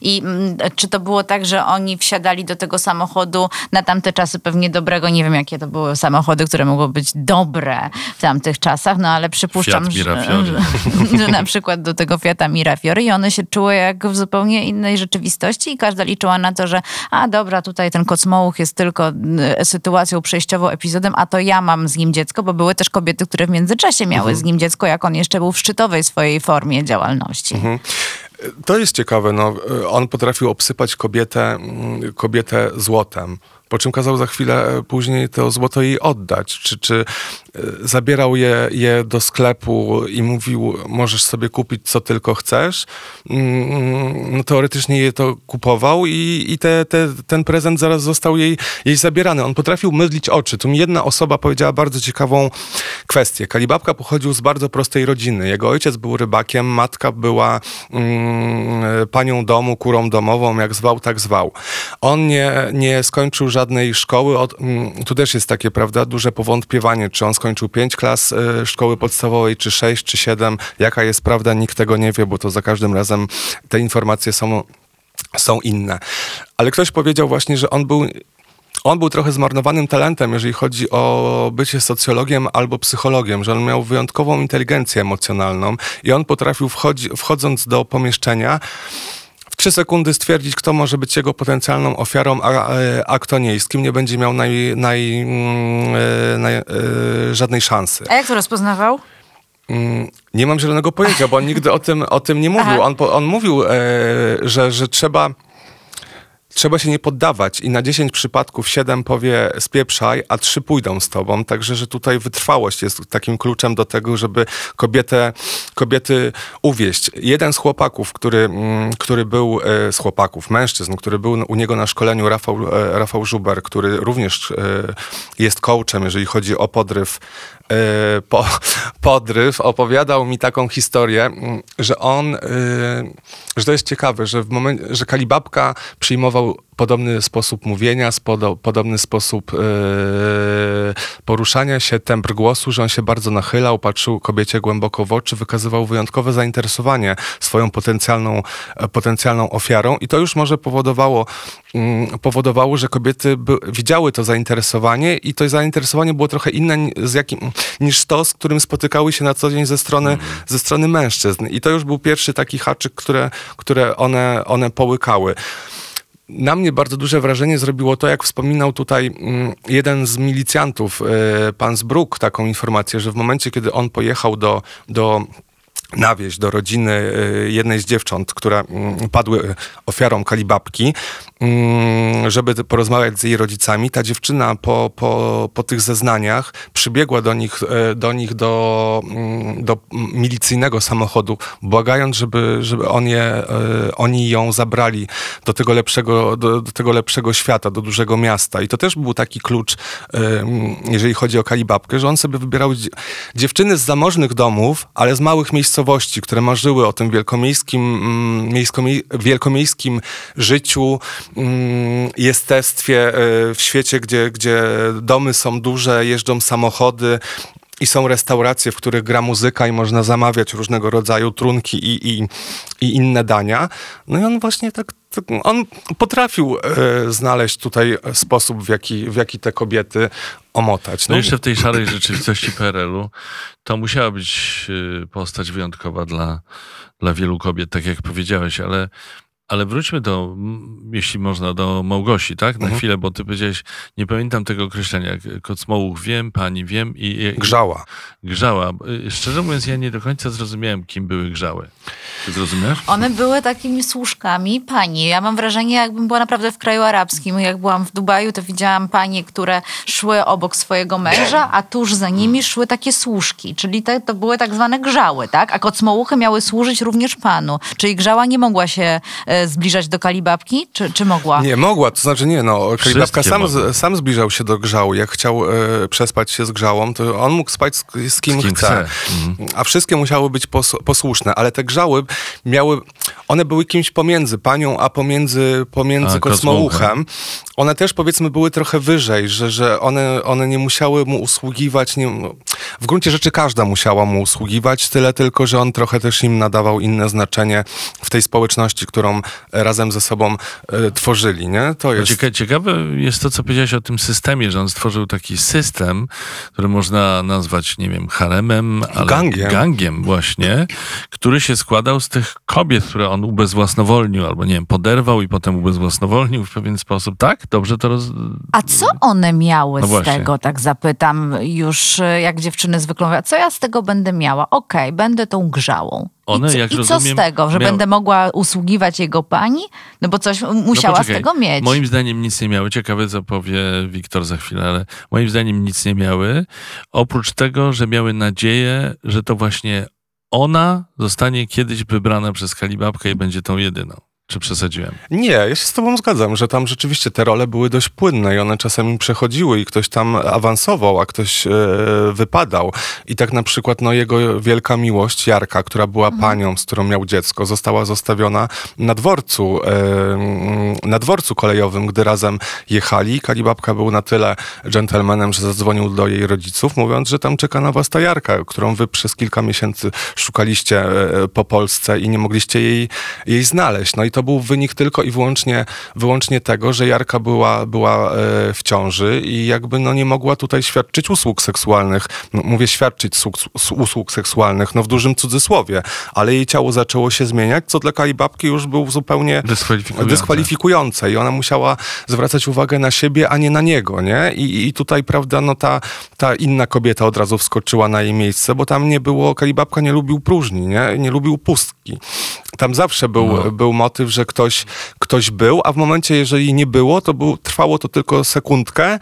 I mm, czy to było tak, że oni wsiadali do tego samochodu na tamte czasy pewnie dobrego, nie wiem jakie to były samochody, które mogły być dobre w tamtych czasach, no ale przypuszczam, że, że, na przykład do tego Fiata Mirafiori i one się czuły jak w zupełnie innej rzeczywistości i każda liczyła na to, że a dobra, tutaj ten kocmołuch jest tylko y, sytuacją przejściową, epizodem, a to ja mam z nim dziecko, bo były też kobiety, które w międzyczasie miały z nim dziecko, jak on jeszcze był w szczytowej swojej formie działalności. To jest ciekawe, no, on potrafił obsypać kobietę, mm, kobietę złotem. Po czym kazał za chwilę e, później to złoto jej oddać. Czy, czy e, zabierał je, je do sklepu i mówił, możesz sobie kupić co tylko chcesz. Mm, No, teoretycznie je to kupował i, i te, te, ten prezent zaraz został jej, jej zabierany. On potrafił mydlić oczy. Tu mi jedna osoba powiedziała bardzo ciekawą kwestię. Kalibabka pochodził z bardzo prostej rodziny. Jego ojciec był rybakiem, matka była mm, panią domu, kurą domową, jak zwał, tak zwał. On nie, nie skończył żadnej szkoły. Od, mm, tu też jest takie, prawda, duże powątpiewanie, czy on skończył pięć klas e, szkoły podstawowej, czy sześć, czy siedem. Jaka jest prawda, nikt tego nie wie, bo to za każdym razem te informacje są, są inne. Ale ktoś powiedział właśnie, że on był on był trochę zmarnowanym talentem, jeżeli chodzi o bycie socjologiem albo psychologiem, że on miał wyjątkową inteligencję emocjonalną i on potrafił wchodzi, wchodząc do pomieszczenia w trzy sekundy stwierdzić, kto może być jego potencjalną ofiarą, a, a kto nie i z kim nie będzie miał naj, naj, mm, e, naj, e, żadnej szansy. A jak to rozpoznawał? Mm, Nie mam zielonego pojęcia, bo on nigdy o tym, o tym nie mówił. On, on mówił, e, że, że trzeba, trzeba się nie poddawać i na 10 przypadków 7 powie spieprzaj, a 3 pójdą z tobą. Także, że tutaj wytrwałość jest takim kluczem do tego, żeby kobietę, kobiety uwieść. Jeden z chłopaków, który, mm, który był, e, z chłopaków, mężczyzn, który był u niego na szkoleniu, Rafał, e, Rafał Żuber, który również e, jest coachem, jeżeli chodzi o podryw po, podryw, opowiadał mi taką historię, mm, że on, e, że to jest ciekawe, że w momencie, że Kalibabka przyjmował podobny sposób mówienia, spodo, podobny sposób e, poruszania się, tembr głosu, że on się bardzo nachylał, patrzył kobiecie głęboko w oczy, wykazywał wyjątkowe zainteresowanie swoją potencjalną, e, potencjalną ofiarą i to już może powodowało, mm, powodowało że kobiety by, widziały to zainteresowanie i to zainteresowanie było trochę inne z jakim, niż to, z którym spotykały się na co dzień ze strony, ze strony mężczyzn. I to już był pierwszy taki haczyk, które, które one, one połykały. Na mnie bardzo duże wrażenie zrobiło to, jak wspominał tutaj mm, jeden z milicjantów, e, pan Zbruk, taką informację, że w momencie, kiedy on pojechał do, do na wieś do rodziny e, jednej z dziewcząt, które mm, padły ofiarą kalibabki, mm, żeby porozmawiać z jej rodzicami. Ta dziewczyna po, po, po tych zeznaniach przybiegła do nich, e, do, nich do, mm, do milicyjnego samochodu, błagając, żeby, żeby on je, e, oni ją zabrali do tego, lepszego, do, do tego lepszego świata, do dużego miasta. I to też był taki klucz, jeżeli chodzi o kalibabkę, że on sobie wybierał dzie- dziewczyny z zamożnych domów, ale z małych miejscowości, które marzyły o tym wielkomiejskim, mm, miejskomie- wielkomiejskim życiu, mm, jestestwie e, w świecie, gdzie, gdzie domy są duże, jeżdżą samochody, i są restauracje, w których gra muzyka i można zamawiać różnego rodzaju trunki i, i, i inne dania. No i on właśnie tak, tak on potrafił e, znaleźć tutaj sposób, w jaki, w jaki te kobiety omotać. No jeszcze w tej szarej rzeczywistości PRL-u to musiała być y, postać wyjątkowa dla, dla wielu kobiet, tak jak powiedziałeś, ale, ale wróćmy do, jeśli można, do Małgosi, tak? Na Mhm. chwilę, bo ty powiedziałeś, nie pamiętam tego określenia, jak Kocmołuch wiem, pani wiem i... i Grzała. Grzała. Y, Szczerze mówiąc, ja nie do końca zrozumiałem, kim były grzały. Ty zrozumiesz? One były takimi służkami pani. Ja mam wrażenie, jakbym była naprawdę w kraju arabskim. Jak byłam w Dubaju, to widziałam panie, które szły obok swojego męża, a tuż za nimi szły takie służki. Czyli te, to były tak zwane grzały, tak? A kocmołuchy miały służyć również panu. Czyli grzała nie mogła się e, zbliżać do kalibabki? Czy, czy mogła? Nie, mogła, to znaczy nie, no, Kalibabka sam, z, sam zbliżał się do grzału. Jak chciał e, przespać się z grzałą, to on mógł spać z, z, kim, Z kim chce. chce. A wszystkie musiały być pos, posłuszne, ale te grzały miały, one były kimś pomiędzy panią, a pomiędzy, pomiędzy A, kosmouchem. One też powiedzmy były trochę wyżej, że, że one, one nie musiały mu usługiwać. Nie, w gruncie rzeczy każda musiała mu usługiwać, tyle tylko, że on trochę też im nadawał inne znaczenie w tej społeczności, którą razem ze sobą e, tworzyli, nie? To jest... Cieka- ciekawe jest to, co powiedziałeś o tym systemie, że on stworzył taki system, który można nazwać, nie wiem, haremem, ale Gangiem. gangiem właśnie, który się składał z tych kobiet, które on ubezwłasnowolnił, albo nie wiem, poderwał i potem ubezwłasnowolnił w pewien sposób. Tak? Dobrze to roz... A co one miały No z właśnie. tego, tak zapytam już, jak dziewczyny zwykle mówią, co ja z tego będę miała? Okej, będę tą grzałą. One, I, co, I co z rozumiem, tego, że miał- będę mogła usługiwać jego pani? No bo coś No musiała z poczekaj, tego mieć. Moim zdaniem nic nie miały. Ciekawe, co powie Wiktor za chwilę, ale moim zdaniem nic nie miały. Oprócz tego, że miały nadzieję, że to właśnie ona zostanie kiedyś wybrana przez Kalibabkę i będzie tą jedyną. Czy przesadziłem? Nie, ja się z tobą zgadzam, że tam rzeczywiście te role były dość płynne i one czasami przechodziły i ktoś tam awansował, a ktoś e, wypadał. I tak na przykład no, jego wielka miłość, Jarka, która była panią, z którą miał dziecko, została zostawiona na dworcu, e, na dworcu kolejowym, gdy razem jechali. Kalibabka był na tyle dżentelmenem, że zadzwonił do jej rodziców, mówiąc, że tam czeka na was ta Jarka, którą wy przez kilka miesięcy szukaliście e, po Polsce i nie mogliście jej, jej znaleźć. No i to był wynik tylko i wyłącznie, wyłącznie tego, że Jarka była, była e, w ciąży i jakby no nie mogła tutaj świadczyć usług seksualnych. No, mówię świadczyć usług, usług seksualnych, no w dużym cudzysłowie, ale jej ciało zaczęło się zmieniać, co dla Kalibabki już był zupełnie Dyskwalifikujące. dyskwalifikujące i ona musiała zwracać uwagę na siebie, a nie na niego, nie? I, i tutaj, prawda, no ta, ta inna kobieta od razu wskoczyła na jej miejsce, bo tam nie było, Kalibabka nie lubił próżni, nie? Nie lubił pustki. Tam zawsze był, No. był motyw, że ktoś, ktoś był, a w momencie, jeżeli nie było, to był, trwało to tylko sekundkę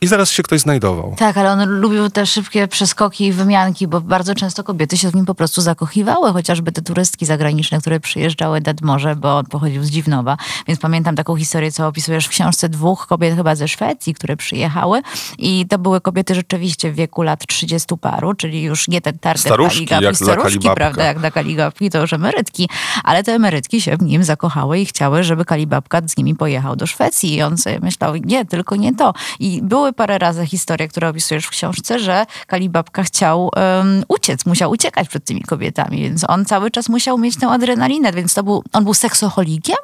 i zaraz się ktoś znajdował. Tak, ale on lubił te szybkie przeskoki i wymianki, bo bardzo często kobiety się w nim po prostu zakochiwały, chociażby te turystki zagraniczne, które przyjeżdżały nad morze, bo on pochodził z Dziwnowa. Więc pamiętam taką historię, co opisujesz w książce dwóch kobiet chyba ze Szwecji, które przyjechały i to były kobiety rzeczywiście w wieku lat 30 paru, czyli już nie ten target Staruszki, kaligapki, jak staruszki, prawda, jak dla kaligapki, to już emerytki, ale te emerytki się w nim zakochały i chciały, żeby kalibabka z nimi pojechał do Szwecji i on sobie myślał, nie, tylko nie to. I były parę razy historie, które opisujesz w książce, że kalibabka chciał um, uciec, musiał uciekać przed tymi kobietami, więc on cały czas musiał mieć tę adrenalinę, więc to był, on był seksoholikiem?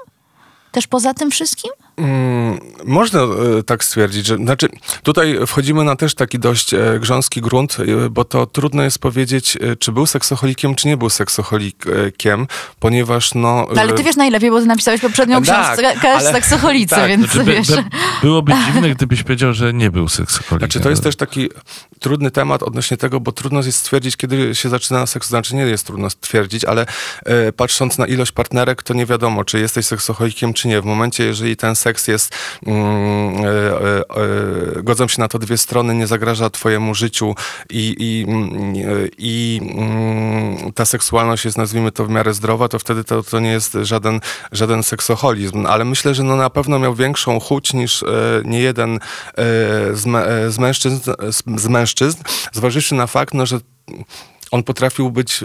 Też poza tym wszystkim? Mm, można e, tak stwierdzić, że znaczy tutaj wchodzimy na też taki dość e, grząski grunt, e, bo to trudno jest powiedzieć, czy był seksoholikiem, czy nie był seksoholikiem, ponieważ no... No, ale ty wiesz najlepiej, bo ty napisałeś poprzednią Tak, książkę ale- seksoholicy, tak, więc Znaczy, by, wiesz... by, byłoby dziwne, gdybyś powiedział, że nie był seksoholikiem. Znaczy, to jest też taki trudny temat odnośnie tego, bo trudno jest stwierdzić, kiedy się zaczyna seks. Znaczy, nie jest trudno stwierdzić, ale e, patrząc na ilość partnerek, to nie wiadomo, czy jesteś seksoholikiem, czy nie. W momencie, jeżeli ten seks jest, mm, e, e, e, godzą się na to dwie strony, nie zagraża twojemu życiu i, i, i mm, ta seksualność jest, nazwijmy to, w miarę zdrowa, to wtedy to, to nie jest żaden, żaden seksoholizm. Ale myślę, że no na pewno miał większą chuć niż nie jeden z, z, mężczyzn, z, z mężczyzn, zważywszy na fakt, no, że on potrafił być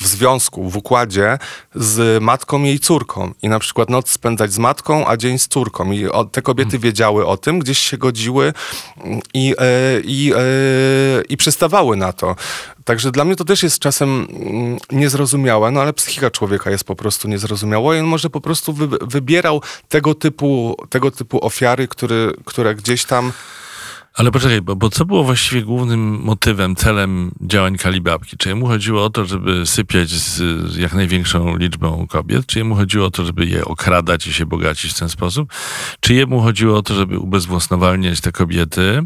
w związku, w układzie z matką i jej córką. I na przykład noc spędzać z matką, a dzień z córką. I o, te kobiety wiedziały o tym, gdzieś się godziły mm, i, e, i, e, i przystawały na to. Także dla mnie to też jest czasem mm, niezrozumiałe, no ale psychika człowieka jest po prostu niezrozumiała i on może po prostu wy, wybierał tego typu, tego typu ofiary, który, które gdzieś tam Ale poczekaj, bo, bo co było właściwie głównym motywem, celem działań Kalibabki? Czy jemu chodziło o to, żeby sypiać z, z jak największą liczbą kobiet? Czy jemu chodziło o to, żeby je okradać i się bogacić w ten sposób? Czy jemu chodziło o to, żeby ubezwłasnowalniać te kobiety?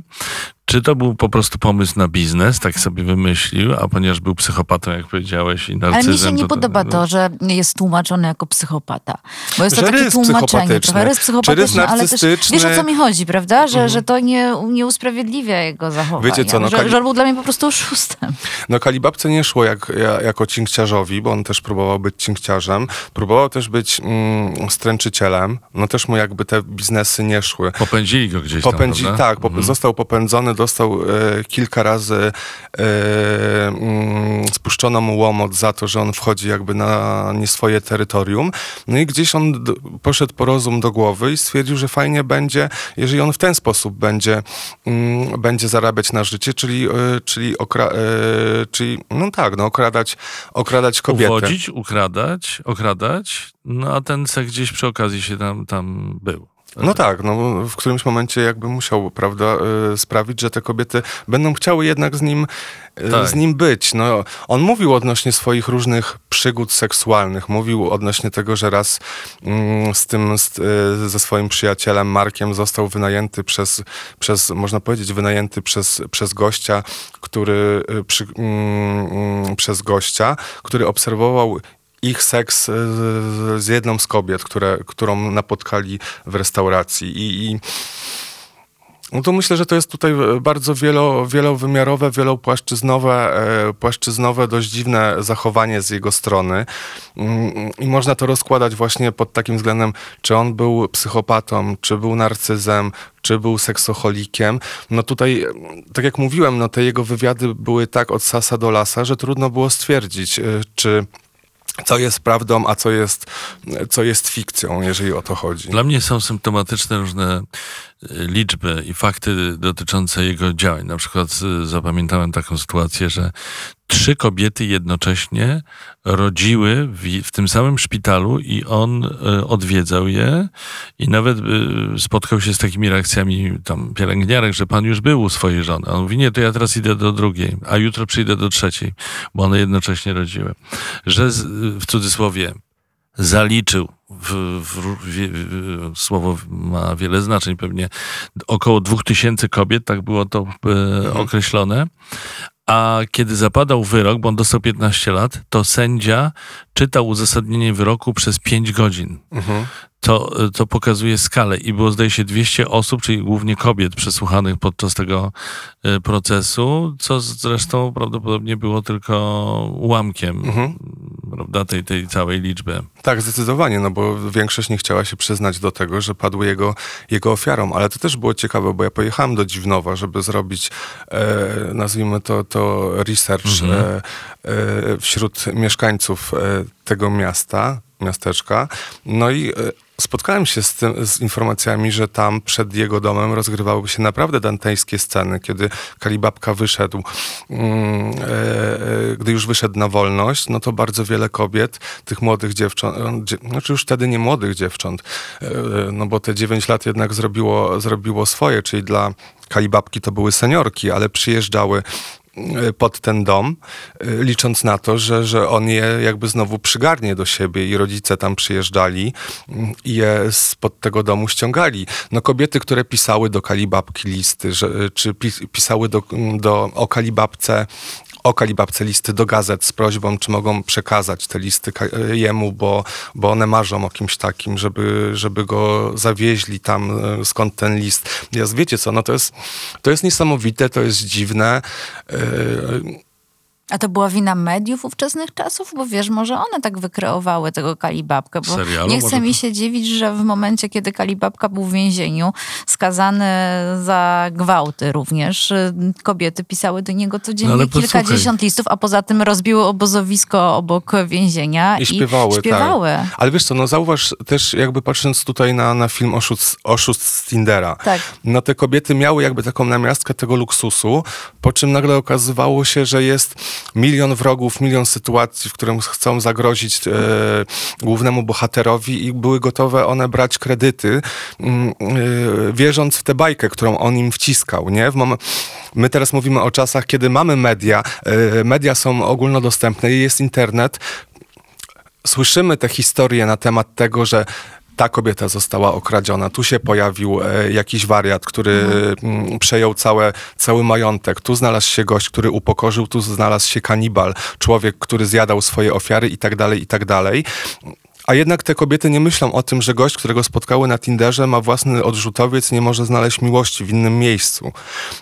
Czy to był po prostu pomysł na biznes, tak sobie wymyślił, a ponieważ był psychopatą, jak powiedziałeś, i narcyzem... Ale mi się nie to- podoba to, że jest tłumaczony jako psychopata. Bo jest to Że takie rys tłumaczenie. Trochę rys psychopatyczny, ale też wiesz o co mi chodzi, prawda? Że, że to nie, nie usprawiedliwia jego zachowania. Wiecie co, no, że, Kali- że on był dla mnie po prostu oszustem. No Kalibabce nie szło jak, ja, jako cinkciarzowi, bo on też próbował być cinkciarzem. Próbował też być mm, stręczycielem. No też mu jakby te biznesy nie szły. Popędzili go gdzieś Popędzi, tam, tak, prawda? pop- został popędzony, dostał e, kilka razy e, mm, spuszczono mu łomot za to, że on wchodzi jakby na nie swoje terytorium. No i gdzieś on poszedł po rozum do głowy i stwierdził, że fajnie będzie, jeżeli on w ten sposób będzie, mm, będzie zarabiać na życie, czyli, e, czyli, okra- czyli no tak, no okradać, okradać kobietę. Uwodzić, ukradać, okradać, no a ten seks gdzieś przy okazji się tam, tam był. No tak, no w którymś momencie jakby musiał, prawda, y, sprawić, że te kobiety będą chciały jednak z nim, y, Tak. z nim być. No, on mówił odnośnie swoich różnych przygód seksualnych, mówił odnośnie tego, że raz mm, z tym, z, y, ze swoim przyjacielem Markiem został wynajęty przez, przez można powiedzieć, wynajęty przez, przez gościa, który, przy, mm, mm, przez gościa, który obserwował ich seks e, z, jedną z kobiet, które, którą napotkali w restauracji. I, i No to myślę, że to jest tutaj bardzo wielo, wielowymiarowe, wielopłaszczyznowe, e, płaszczyznowe, dość dziwne zachowanie z jego strony. Mm, I można to rozkładać właśnie pod takim względem, czy on był psychopatą, czy był narcyzem, czy był seksocholikiem. No tutaj, tak jak mówiłem, no te jego wywiady były tak od sasa do lasa, że trudno było stwierdzić, e, czy co jest prawdą, a co jest, co jest fikcją, jeżeli o to chodzi. Dla mnie są symptomatyczne różne liczby i fakty dotyczące jego działań. Na przykład zapamiętałem taką sytuację, że trzy kobiety jednocześnie rodziły w, w, tym samym szpitalu i on y, odwiedzał je i nawet y, spotkał się z takimi reakcjami tam pielęgniarek, że pan już był u swojej żony. On mówi, nie, to ja teraz idę do drugiej, a jutro przyjdę do trzeciej, bo one jednocześnie rodziły. Że z, w cudzysłowie zaliczył, w, w, w, słowo ma wiele znaczeń, pewnie około dwóch tysięcy kobiet, tak było to e, mhm. określone. A kiedy zapadał wyrok, bo on dostał 15 lat, to sędzia czytał uzasadnienie wyroku przez 5 godzin. Mhm to, to pokazuje skalę. I było, zdaje się, 200 osób, czyli głównie kobiet przesłuchanych podczas tego e, procesu, co zresztą prawdopodobnie było tylko ułamkiem mhm. prawda, tej, tej całej liczby. Tak, zdecydowanie, no bo większość nie chciała się przyznać do tego, że padły jego, jego ofiarą. Ale to też było ciekawe, bo ja pojechałem do Dziwnowa, żeby zrobić, e, nazwijmy to, to research mhm. e, e, wśród mieszkańców e, tego miasta, miasteczka. No i e, spotkałem się z, tym, z, informacjami, że tam przed jego domem rozgrywały się naprawdę dantejskie sceny, kiedy Kalibabka wyszedł, mm, e, e, gdy już wyszedł na wolność, no to bardzo wiele kobiet, tych młodych dziewcząt, znaczy już wtedy nie młodych dziewcząt, no bo te 9 lat jednak zrobiło, zrobiło swoje, czyli dla Kalibabki to były seniorki, ale przyjeżdżały pod ten dom, y, licząc na to, że, że on je jakby znowu przygarnie do siebie i rodzice tam przyjeżdżali mm, i je spod tego domu ściągali. No kobiety, które pisały do Kalibabki listy, że, czy pisały do, do, o Kalibabce o Kalibabce listy do gazet z prośbą, czy mogą przekazać te listy jemu, bo, bo one marzą o kimś takim, żeby, żeby go zawieźli tam, e, skąd ten list. Jest, wiecie co, no to jest, to jest niesamowite, to jest dziwne. Yy, a to była wina mediów ówczesnych czasów? Bo wiesz, może one tak wykreowały tego Kalibabkę. Bo Serialu? nie chce mi się dziwić, że w momencie, kiedy Kalibabka był w więzieniu, skazany za gwałty również, kobiety pisały do niego codziennie no kilkadziesiąt listów, a poza tym rozbiły obozowisko obok więzienia i śpiewały. I śpiewały. Tak. Ale wiesz co, no zauważ też jakby patrząc tutaj na, na film Oszust, Oszust z Tindera, tak. no te kobiety miały jakby taką namiastkę tego luksusu, po czym nagle okazywało się, że jest milion wrogów, milion sytuacji, w którym chcą zagrozić e, głównemu bohaterowi i były gotowe one brać kredyty, mm, e, wierząc w tę bajkę, którą on im wciskał, nie? My teraz mówimy o czasach, kiedy mamy media, e, media są ogólnodostępne, jest internet, słyszymy te historie na temat tego, że ta kobieta została okradziona. Tu się pojawił e, jakiś wariat, który mhm. przejął całe, cały majątek. Tu znalazł się gość, który upokorzył, tu znalazł się kanibal, człowiek, który zjadał swoje ofiary i tak dalej, i tak dalej. A jednak te kobiety nie myślą o tym, że gość, którego spotkały na Tinderze, ma własny odrzutowiec, nie może znaleźć miłości w innym miejscu.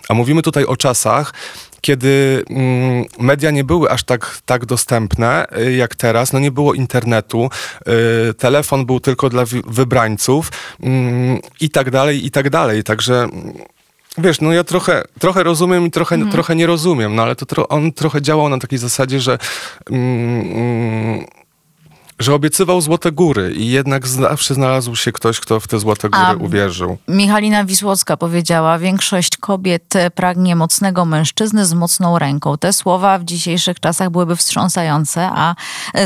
A mówimy tutaj o czasach, kiedy mm, media nie były aż tak, tak dostępne y, jak teraz, no nie było internetu, y, telefon był tylko dla wybrańców mm, i tak dalej, i tak dalej. Także Wiesz, no ja trochę, trochę rozumiem i trochę, mm. trochę nie rozumiem, no ale to tro, on trochę działał na takiej zasadzie, że mm, mm że obiecywał Złote Góry i jednak zawsze znalazł się ktoś, kto w te Złote Góry A uwierzył. Michalina Wisłocka powiedziała, większość kobiet pragnie mocnego mężczyzny z mocną ręką. Te słowa w dzisiejszych czasach byłyby wstrząsające, a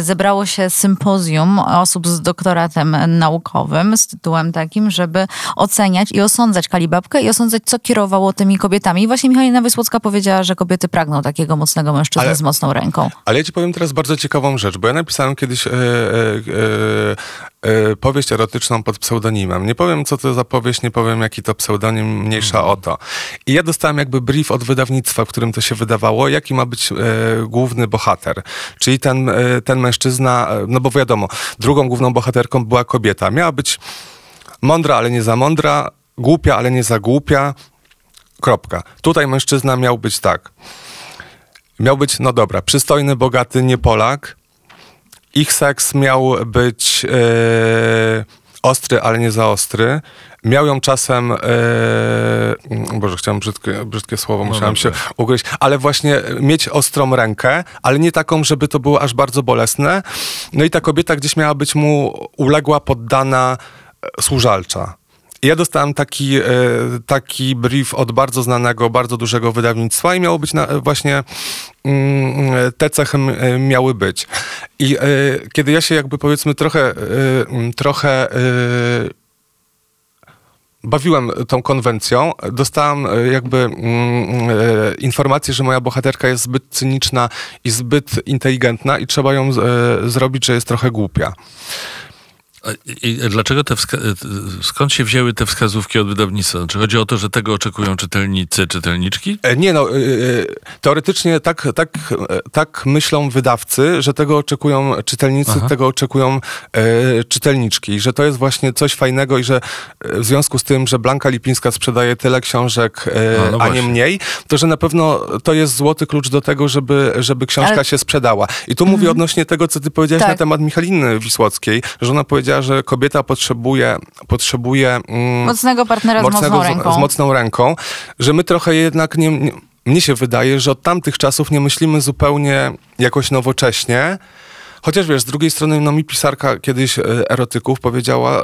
zebrało się sympozjum osób z doktoratem naukowym z tytułem takim, żeby oceniać i osądzać Kalibabkę i osądzać, co kierowało tymi kobietami. I właśnie Michalina Wisłocka powiedziała, że kobiety pragną takiego mocnego mężczyzny ale, z mocną ręką. Ale ja ci powiem teraz bardzo ciekawą rzecz, bo ja napisałem kiedyś e, powieść erotyczną pod pseudonimem. Nie powiem, co to za powieść, nie powiem, jaki to pseudonim, mniejsza mhm. o to. I ja dostałem jakby brief od wydawnictwa, w którym to się wydawało, jaki ma być główny bohater. Czyli ten, ten mężczyzna, no bo wiadomo, drugą główną bohaterką była kobieta. Miała być mądra, ale nie za mądra, głupia, ale nie za głupia, Kropka. Tutaj mężczyzna miał być tak. Miał być, no dobra, przystojny, bogaty, nie Polak. Ich seks miał być e, ostry, ale nie za ostry. Miał ją czasem, e, Boże, chciałem brzydkie, brzydkie słowo, musiałem się dobrze. ugryźć, ale właśnie mieć ostrą rękę, ale nie taką, żeby to było aż bardzo bolesne. No i ta kobieta gdzieś miała być mu uległa, poddana, e, służalcza. Ja dostałem taki, taki brief od bardzo znanego, bardzo dużego wydawnictwa i miało być na, właśnie te cechy e, miały być. I e, kiedy ja się jakby powiedzmy trochę, e, trochę bawiłem tą konwencją, dostałem e, jakby informację, że moja bohaterka jest zbyt cyniczna i zbyt inteligentna i trzeba ją zrobić, że jest trochę głupia. I dlaczego te wska- skąd się wzięły te wskazówki od wydawnictwa? Czy chodzi o to, że tego oczekują czytelnicy, czytelniczki? E, Nie no, y, teoretycznie tak, tak, e, tak myślą wydawcy, że tego oczekują czytelnicy, Aha. tego oczekują e, czytelniczki, że to jest właśnie coś fajnego i że e, w związku z tym, że Blanka Lipińska sprzedaje tyle książek, e, A, no a nie mniej, to że na pewno to jest złoty klucz do tego, żeby, żeby książka Ale- się sprzedała. I tu mówię odnośnie tego, co ty powiedziałeś Tak. na temat Michaliny Wisłockiej, że ona powiedziała, że kobieta potrzebuje, potrzebuje mm, Mocnego partnera z mocnego mocną z- ręką. z mocną ręką, że my trochę jednak nie, nie mnie się wydaje, że od tamtych czasów nie myślimy zupełnie jakoś nowocześnie. Chociaż wiesz, z drugiej strony, no mi pisarka kiedyś e, erotyków powiedziała, e,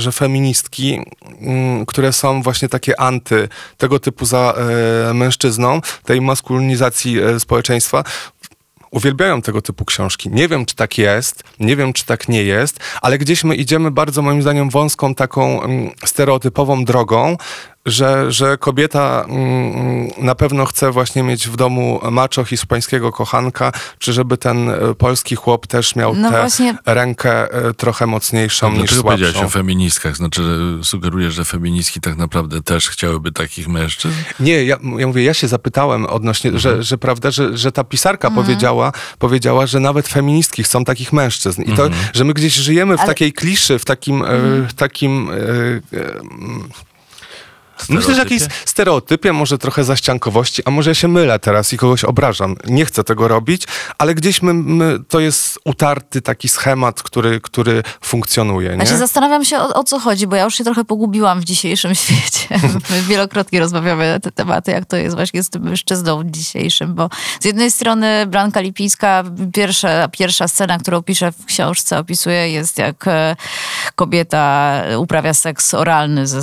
że feministki, mm, które są właśnie takie anty tego typu za e, mężczyzną, tej maskulinizacji społeczeństwa, uwielbiają tego typu książki. Nie wiem, czy tak jest, nie wiem, czy tak nie jest, ale gdzieś my idziemy bardzo, moim zdaniem, wąską, taką mm, stereotypową drogą, że, że kobieta mm, na pewno chce właśnie mieć w domu macho hiszpańskiego kochanka, czy żeby ten e, polski chłop też miał No tę właśnie- rękę e, trochę mocniejszą niż Dlaczego powiedziałeś słabszą. o feministkach? Znaczy, że sugerujesz, że feministki tak naprawdę też chciałyby takich mężczyzn? Nie, ja, ja mówię, ja się zapytałem odnośnie, Mhm. że, że prawda, że, że ta pisarka powiedziała, powiedziała, że nawet feministki chcą takich mężczyzn. I to, Mhm. że my gdzieś żyjemy w Ale- takiej kliszy, w takim, e, w takim e, e, Myślę, że jakiś stereotypie, może trochę zaściankowości, a może ja się mylę teraz i kogoś obrażam. Nie chcę tego robić, ale gdzieś my, my, to jest utarty taki schemat, który, który funkcjonuje. Nie? Ja się zastanawiam się, o, o co chodzi, bo ja już się trochę pogubiłam w dzisiejszym świecie. My wielokrotnie rozmawiamy na te tematy, jak to jest właśnie z tym mężczyzną dzisiejszym, bo z jednej strony Blanka Lipińska, pierwsza, pierwsza scena, którą pisze w książce, opisuje, jest jak e, kobieta uprawia seks oralny z,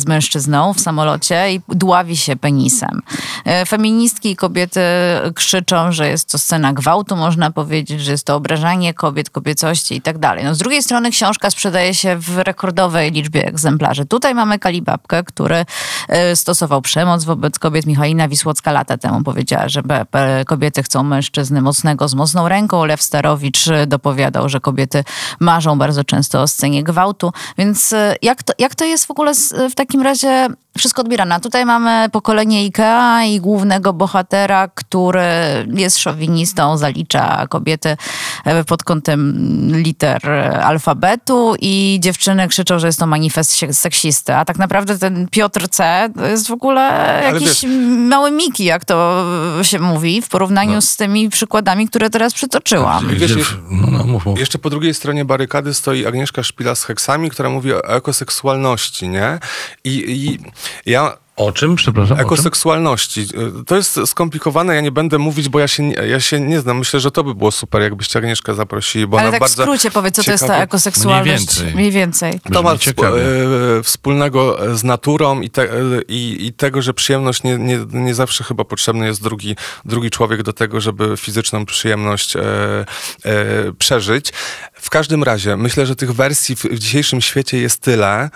z mężczyzną w samolocie i dławi się penisem. E, Feministki i kobiety krzyczą, że jest to scena gwałtu, można powiedzieć, że jest to obrażanie kobiet, kobiecości i tak dalej. No, z drugiej strony książka sprzedaje się w rekordowej liczbie egzemplarzy. Tutaj mamy Kalibabkę, który e, stosował przemoc wobec kobiet. Michalina Wisłocka lata temu powiedziała, że kobiety chcą mężczyzny mocnego z mocną ręką. Lew Starowicz dopowiadał, że kobiety marzą bardzo często o scenie gwałtu. Więc e, jak to, jak to jest w ogóle w takim razie wszystko odbierane? A Tutaj mamy pokolenie Ikea i głównego bohatera, który jest szowinistą, zalicza kobiety e, pod kątem liter e, alfabetu i dziewczyny krzyczą, że jest to manifest seksisty. A tak naprawdę ten Piotr C. to jest w ogóle jakiś wiesz- mały Miki, jak to się mówi, w porównaniu No. z tymi przykładami, które teraz przytoczyłam. Wiesz, Gdzie- jeszcze- no, no. Jeszcze po drugiej stronie barykady stoi Agnieszka Szpila z heksami, która mówi o ekoseksualności, nie? I, i ja O czym, przepraszam? ekoseksualności. To jest skomplikowane, ja nie będę mówić, bo ja się, nie- ja się nie znam. Myślę, że to by było super, jakbyście Agnieszkę zaprosili, bo Ale ona tak w skrócie powiedz, co to jest ta ekoseksualność. Mniej więcej. Mniej więcej. To ma e, wspólnego z naturą i, te, e, i, i tego, że przyjemność nie, nie, nie zawsze chyba potrzebny jest drugi, drugi człowiek do tego, żeby fizyczną przyjemność e, e, przeżyć. W każdym razie, myślę, że tych wersji w, w dzisiejszym świecie jest tyle,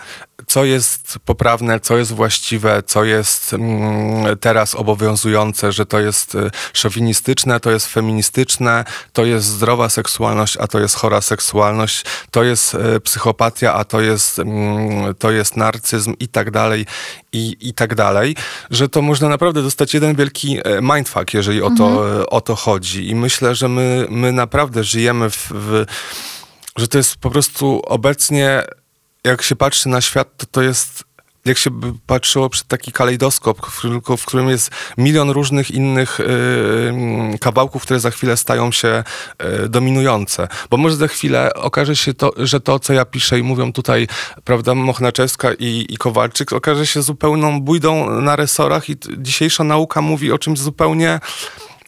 co jest poprawne, co jest właściwe, co jest mm, teraz obowiązujące, że to jest e, szowinistyczne, to jest feministyczne, to jest zdrowa seksualność, a to jest chora seksualność, to jest e, psychopatia, a to jest, mm, to jest narcyzm i tak dalej, i, i tak dalej, że to można naprawdę dostać jeden wielki e, mindfuck, jeżeli o to, e, o to chodzi. I myślę, że my, my naprawdę żyjemy w, w że to jest po prostu obecnie, jak się patrzy na świat, to to jest jak się patrzyło przed taki kalejdoskop, w, którym- jest milion różnych innych y, mm, kawałków, które za chwilę stają się y, dominujące. Bo może za chwilę okaże się to, że to, co ja piszę i mówią tutaj, prawda, Mochnaczewska i, i Kowalczyk, okaże się zupełną bójdą na resorach i dzisiejsza nauka mówi o czymś zupełnie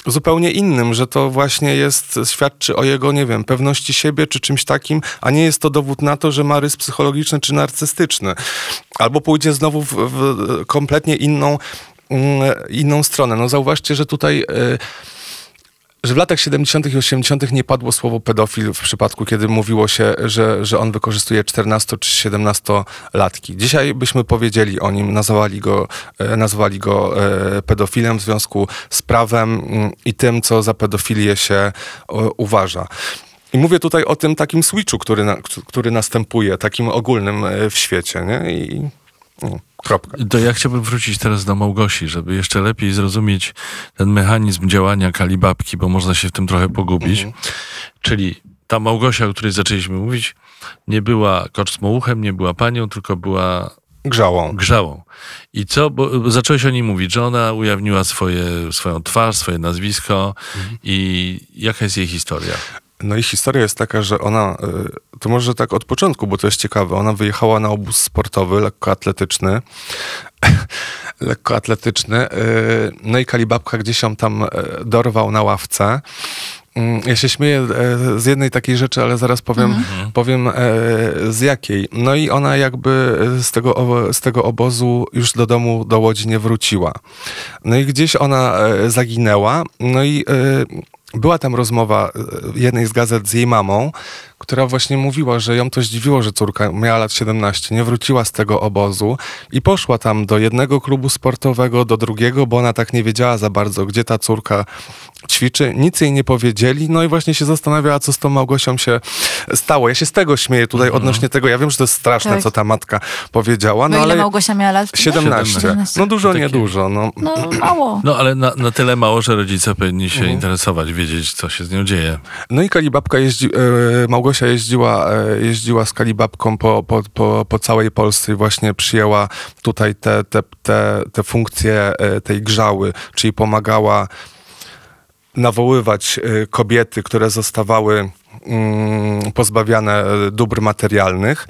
zupełnie innym, że to właśnie jest, świadczy o jego, nie wiem, pewności siebie czy czymś takim, a nie jest to dowód na to, że ma rys psychologiczny czy narcystyczny. Albo pójdzie znowu w, w kompletnie inną, mm, inną stronę. No zauważcie, że tutaj... y, że w latach 70. i 80. nie padło słowo pedofil w przypadku, kiedy mówiło się, że, że on wykorzystuje 14 czy 17 latki. Dzisiaj byśmy powiedzieli o nim, nazwali go, e, nazwali go e, pedofilem w związku z prawem mm, i tym, co za pedofilię się uważa. I mówię tutaj o tym takim switchu, który, który następuje, takim ogólnym e, w świecie, nie? I kropka. To ja chciałbym wrócić teraz do Małgosi, żeby jeszcze lepiej zrozumieć ten mechanizm działania kalibabki, bo można się w tym trochę pogubić. Czyli ta Małgosia, o której zaczęliśmy mówić, nie była koczsmołuchem, nie była panią, tylko była Grzałą. grzałą. I co, bo zacząłeś o niej mówić, że ona ujawniła swoje, swoją twarz, swoje nazwisko i jaka jest jej historia? No i historia jest taka, że ona, y, to może tak od początku, bo to jest ciekawe, ona wyjechała na obóz sportowy, lekkoatletyczny, lekkoatletyczny, y, no i Kalibabka gdzieś ją tam y, dorwał na ławce. Mm, Ja się śmieję z jednej takiej rzeczy, ale zaraz powiem, powiem e, z jakiej. No i ona jakby z tego, z tego obozu już do domu, do Łodzi nie wróciła. No i gdzieś ona zaginęła. No i była tam rozmowa e, jednej z gazet z jej mamą, która właśnie mówiła, że ją to zdziwiło, że córka miała lat 17, nie wróciła z tego obozu i poszła tam do jednego klubu sportowego, do drugiego, bo ona tak nie wiedziała za bardzo, gdzie ta córka ćwiczy. Nic jej nie powiedzieli, no i właśnie się zastanawiała, co z tą Małgosią się stało. Ja się z tego śmieję tutaj odnośnie tego. Ja wiem, że to jest straszne, Tak. co ta matka powiedziała, no No ile ale Małgosia miała lat? wtedy? 17. 17. No dużo, Takie- nie dużo. No. No mało. No ale na, na tyle mało, że rodzice powinni się interesować, wiedzieć, co się z nią dzieje. No i Kalibabka jeździ, e, Małgosia jeździła, e, jeździła z Kalibabką po, po, po, po całej Polsce i właśnie przyjęła tutaj te, te, te, te funkcje e, tej grzały, czyli pomagała nawoływać e, kobiety, które zostawały mm, pozbawiane e, dóbr materialnych.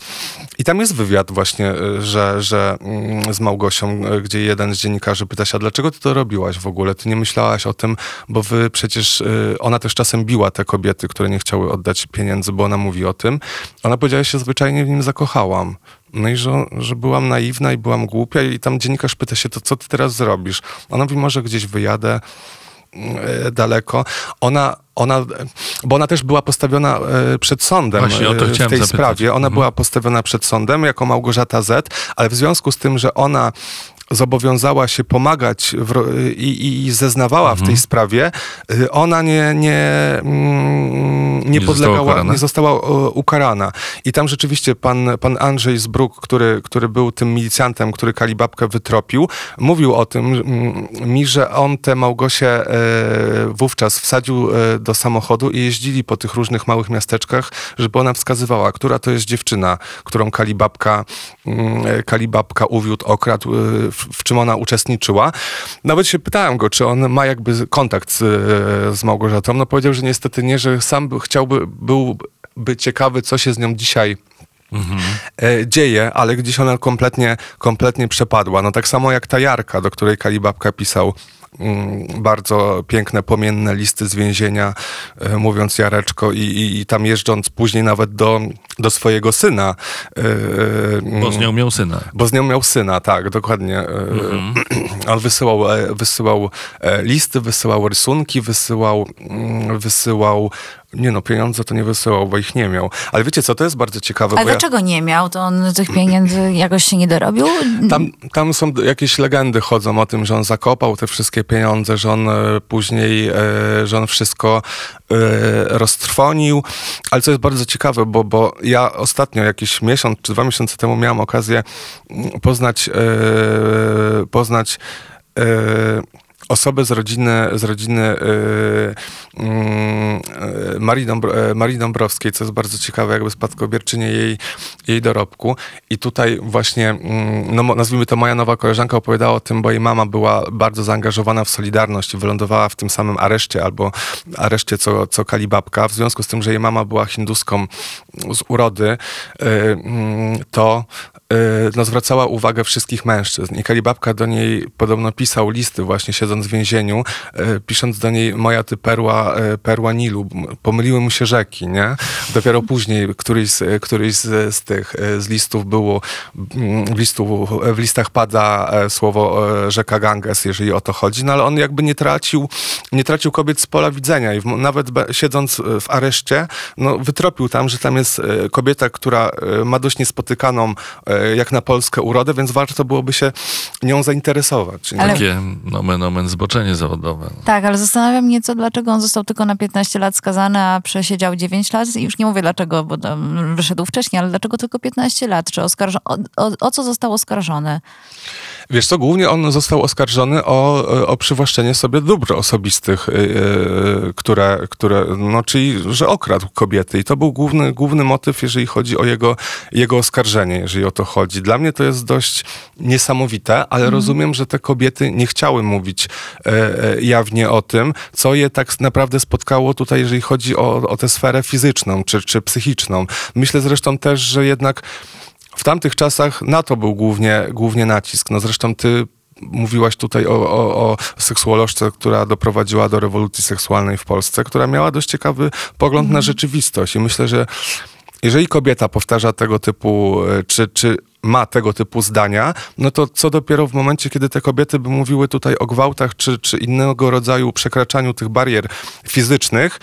I tam jest wywiad właśnie, e, że, że mm, z Małgosią, gdzie jeden z dziennikarzy pyta się, a dlaczego ty to robiłaś w ogóle? Ty nie myślałaś o tym, bo wy przecież, ona też czasem biła te kobiety, które nie chciały oddać pieniędzy, bo ona mówi o tym. Ona powiedziała, że się zwyczajnie w nim zakochałam. No i że, że byłam naiwna i byłam głupia i tam dziennikarz pyta się, to co ty teraz zrobisz? Ona mówi, może gdzieś wyjadę, daleko. Ona, ona, e, bo ona też była postawiona e, przed sądem Właśnie e, w tej zapytać. sprawie. Ona Mhm. była postawiona przed sądem jako Małgorzata Z, ale w związku z tym, że ona zobowiązała się pomagać w, i, i zeznawała Mhm. w tej sprawie, y, ona nie, nie, mm, nie, Nie została podlegała, ukarana? nie została e, ukarana. I tam rzeczywiście pan, pan Andrzej Zbruk, który, który był tym milicjantem, który Kalibabkę wytropił, mówił o tym mi, że on tę Małgosię e, wówczas wsadził e, do samochodu i jeździli po tych różnych małych miasteczkach, żeby ona wskazywała, która to jest dziewczyna, którą Kalibabka, Kalibabka uwiódł, okradł, w, w czym ona uczestniczyła. Nawet się pytałem go, czy on ma jakby kontakt z, e, z Małgorzatą. No powiedział, że niestety nie, że sam by, chciałby, byłby ciekawy, co się z nią dzisiaj e, dzieje, ale gdzieś ona kompletnie, kompletnie przepadła. No tak samo jak ta Jarka, do której Kalibabka pisał mm, bardzo piękne, płomienne listy z więzienia, e, mówiąc Jareczko i, i, i tam jeżdżąc później nawet do, do swojego syna. e, e, Bo z nią miał syna. bo z nią miał syna, tak, dokładnie. E, On wysyłał, wysyłał listy, wysyłał rysunki, wysyłał, mm, wysyłał, nie no, pieniądze to nie wysyłał, bo ich nie miał. Ale wiecie co, to jest bardzo ciekawe, Ale bo ja, dlaczego nie miał? To on tych pieniędzy jakoś się nie dorobił? tam, tam są jakieś legendy chodzą o tym, że on zakopał te wszystkie pieniądze, że on później, że on wszystko roztrwonił. Ale co jest bardzo ciekawe, bo, bo ja ostatnio, jakiś miesiąc czy dwa miesiące temu miałem okazję mm, poznać, e, poznać e, osobę z rodziny, z rodziny y, mm, y, Marii, y, Marii Dąbrowskiej, co jest bardzo ciekawe, jakby spadkobierczynie jej, jej dorobku. I tutaj właśnie, mm, no, nazwijmy to moja nowa koleżanka opowiadała o tym, bo jej mama była bardzo zaangażowana w Solidarność i wylądowała w tym samym areszcie albo areszcie co, co Kalibabka. W związku z tym, że jej mama była hinduską z urody, y, mm, to y, no, zwracała uwagę wszystkich mężczyzn. I Kalibabka do niej podobno pisał listy właśnie siedząc w więzieniu, y, pisząc do niej moja ty perła, y, perła Nilu. Pomyliły mu się rzeki, nie? Dopiero później któryś z, któryś z, z tych z listów było, w, listu, w listach pada e, słowo e, rzeka Ganges, jeżeli o to chodzi, no ale on jakby nie tracił, nie tracił kobiet z pola widzenia i w, nawet be, siedząc e, w areszcie, no wytropił tam, że tam jest e, kobieta, która e, ma dość niespotykaną e, jak na Polskę urodę, więc warto byłoby się nią zainteresować. Ale- Takie nomen omen zboczenie zawodowe. Tak, ale zastanawiam mnie, co, dlaczego on został tylko na 15 lat skazany, a przesiedział 9 lat. I już nie mówię dlaczego, bo wyszedł wcześniej, ale dlaczego tylko 15 lat? Czy oskarżo- o, o, o co został oskarżony? Wiesz co, głównie on został oskarżony o, o przywłaszczenie sobie dóbr osobistych, yy, które, które, no czyli, że okradł kobiety. I to był główny, główny motyw, jeżeli chodzi o jego, jego oskarżenie, jeżeli o to chodzi. Dla mnie to jest dość niesamowite, ale rozumiem, że te kobiety nie chciały mówić e, e, jawnie o tym, co je tak naprawdę spotkało tutaj, jeżeli chodzi o, o tę sferę fizyczną czy, czy psychiczną. Myślę zresztą też, że jednak w tamtych czasach na to był głównie, głównie nacisk. No zresztą ty mówiłaś tutaj o, o, o seksuolożce, która doprowadziła do rewolucji seksualnej w Polsce, która miała dość ciekawy pogląd na rzeczywistość. I myślę, że jeżeli kobieta powtarza tego typu, e, czy, czy ma tego typu zdania, no to co dopiero w momencie, kiedy te kobiety by mówiły tutaj o gwałtach, czy, czy innego rodzaju przekraczaniu tych barier fizycznych,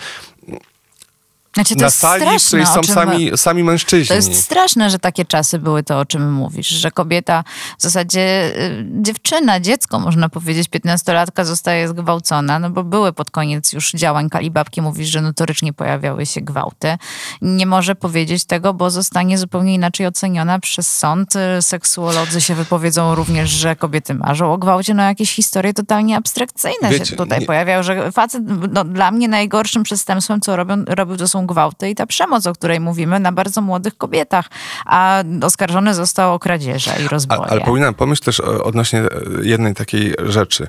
Znaczy, to na jest sali, w straszne, której o są sami, sami mężczyźni. To jest straszne, że takie czasy były to, o czym mówisz, że kobieta, w zasadzie y, dziewczyna, dziecko można powiedzieć, 15-latka zostaje zgwałcona, no bo były pod koniec już działań Kalibabki, mówisz, że notorycznie pojawiały się gwałty. Nie może powiedzieć tego, bo zostanie zupełnie inaczej oceniona przez sąd. Seksuolodzy się wypowiedzą również, że kobiety marzą o gwałcie, no jakieś historie totalnie abstrakcyjne się Wiecie, tutaj nie- pojawiają, że facet, no dla mnie najgorszym przestępstwem, co robią, robił, to są gwałty i ta przemoc, o której mówimy, na bardzo młodych kobietach. A oskarżony został o kradzieże i rozboje. Ale, ale powinienem pomyśleć też odnośnie e, jednej takiej rzeczy,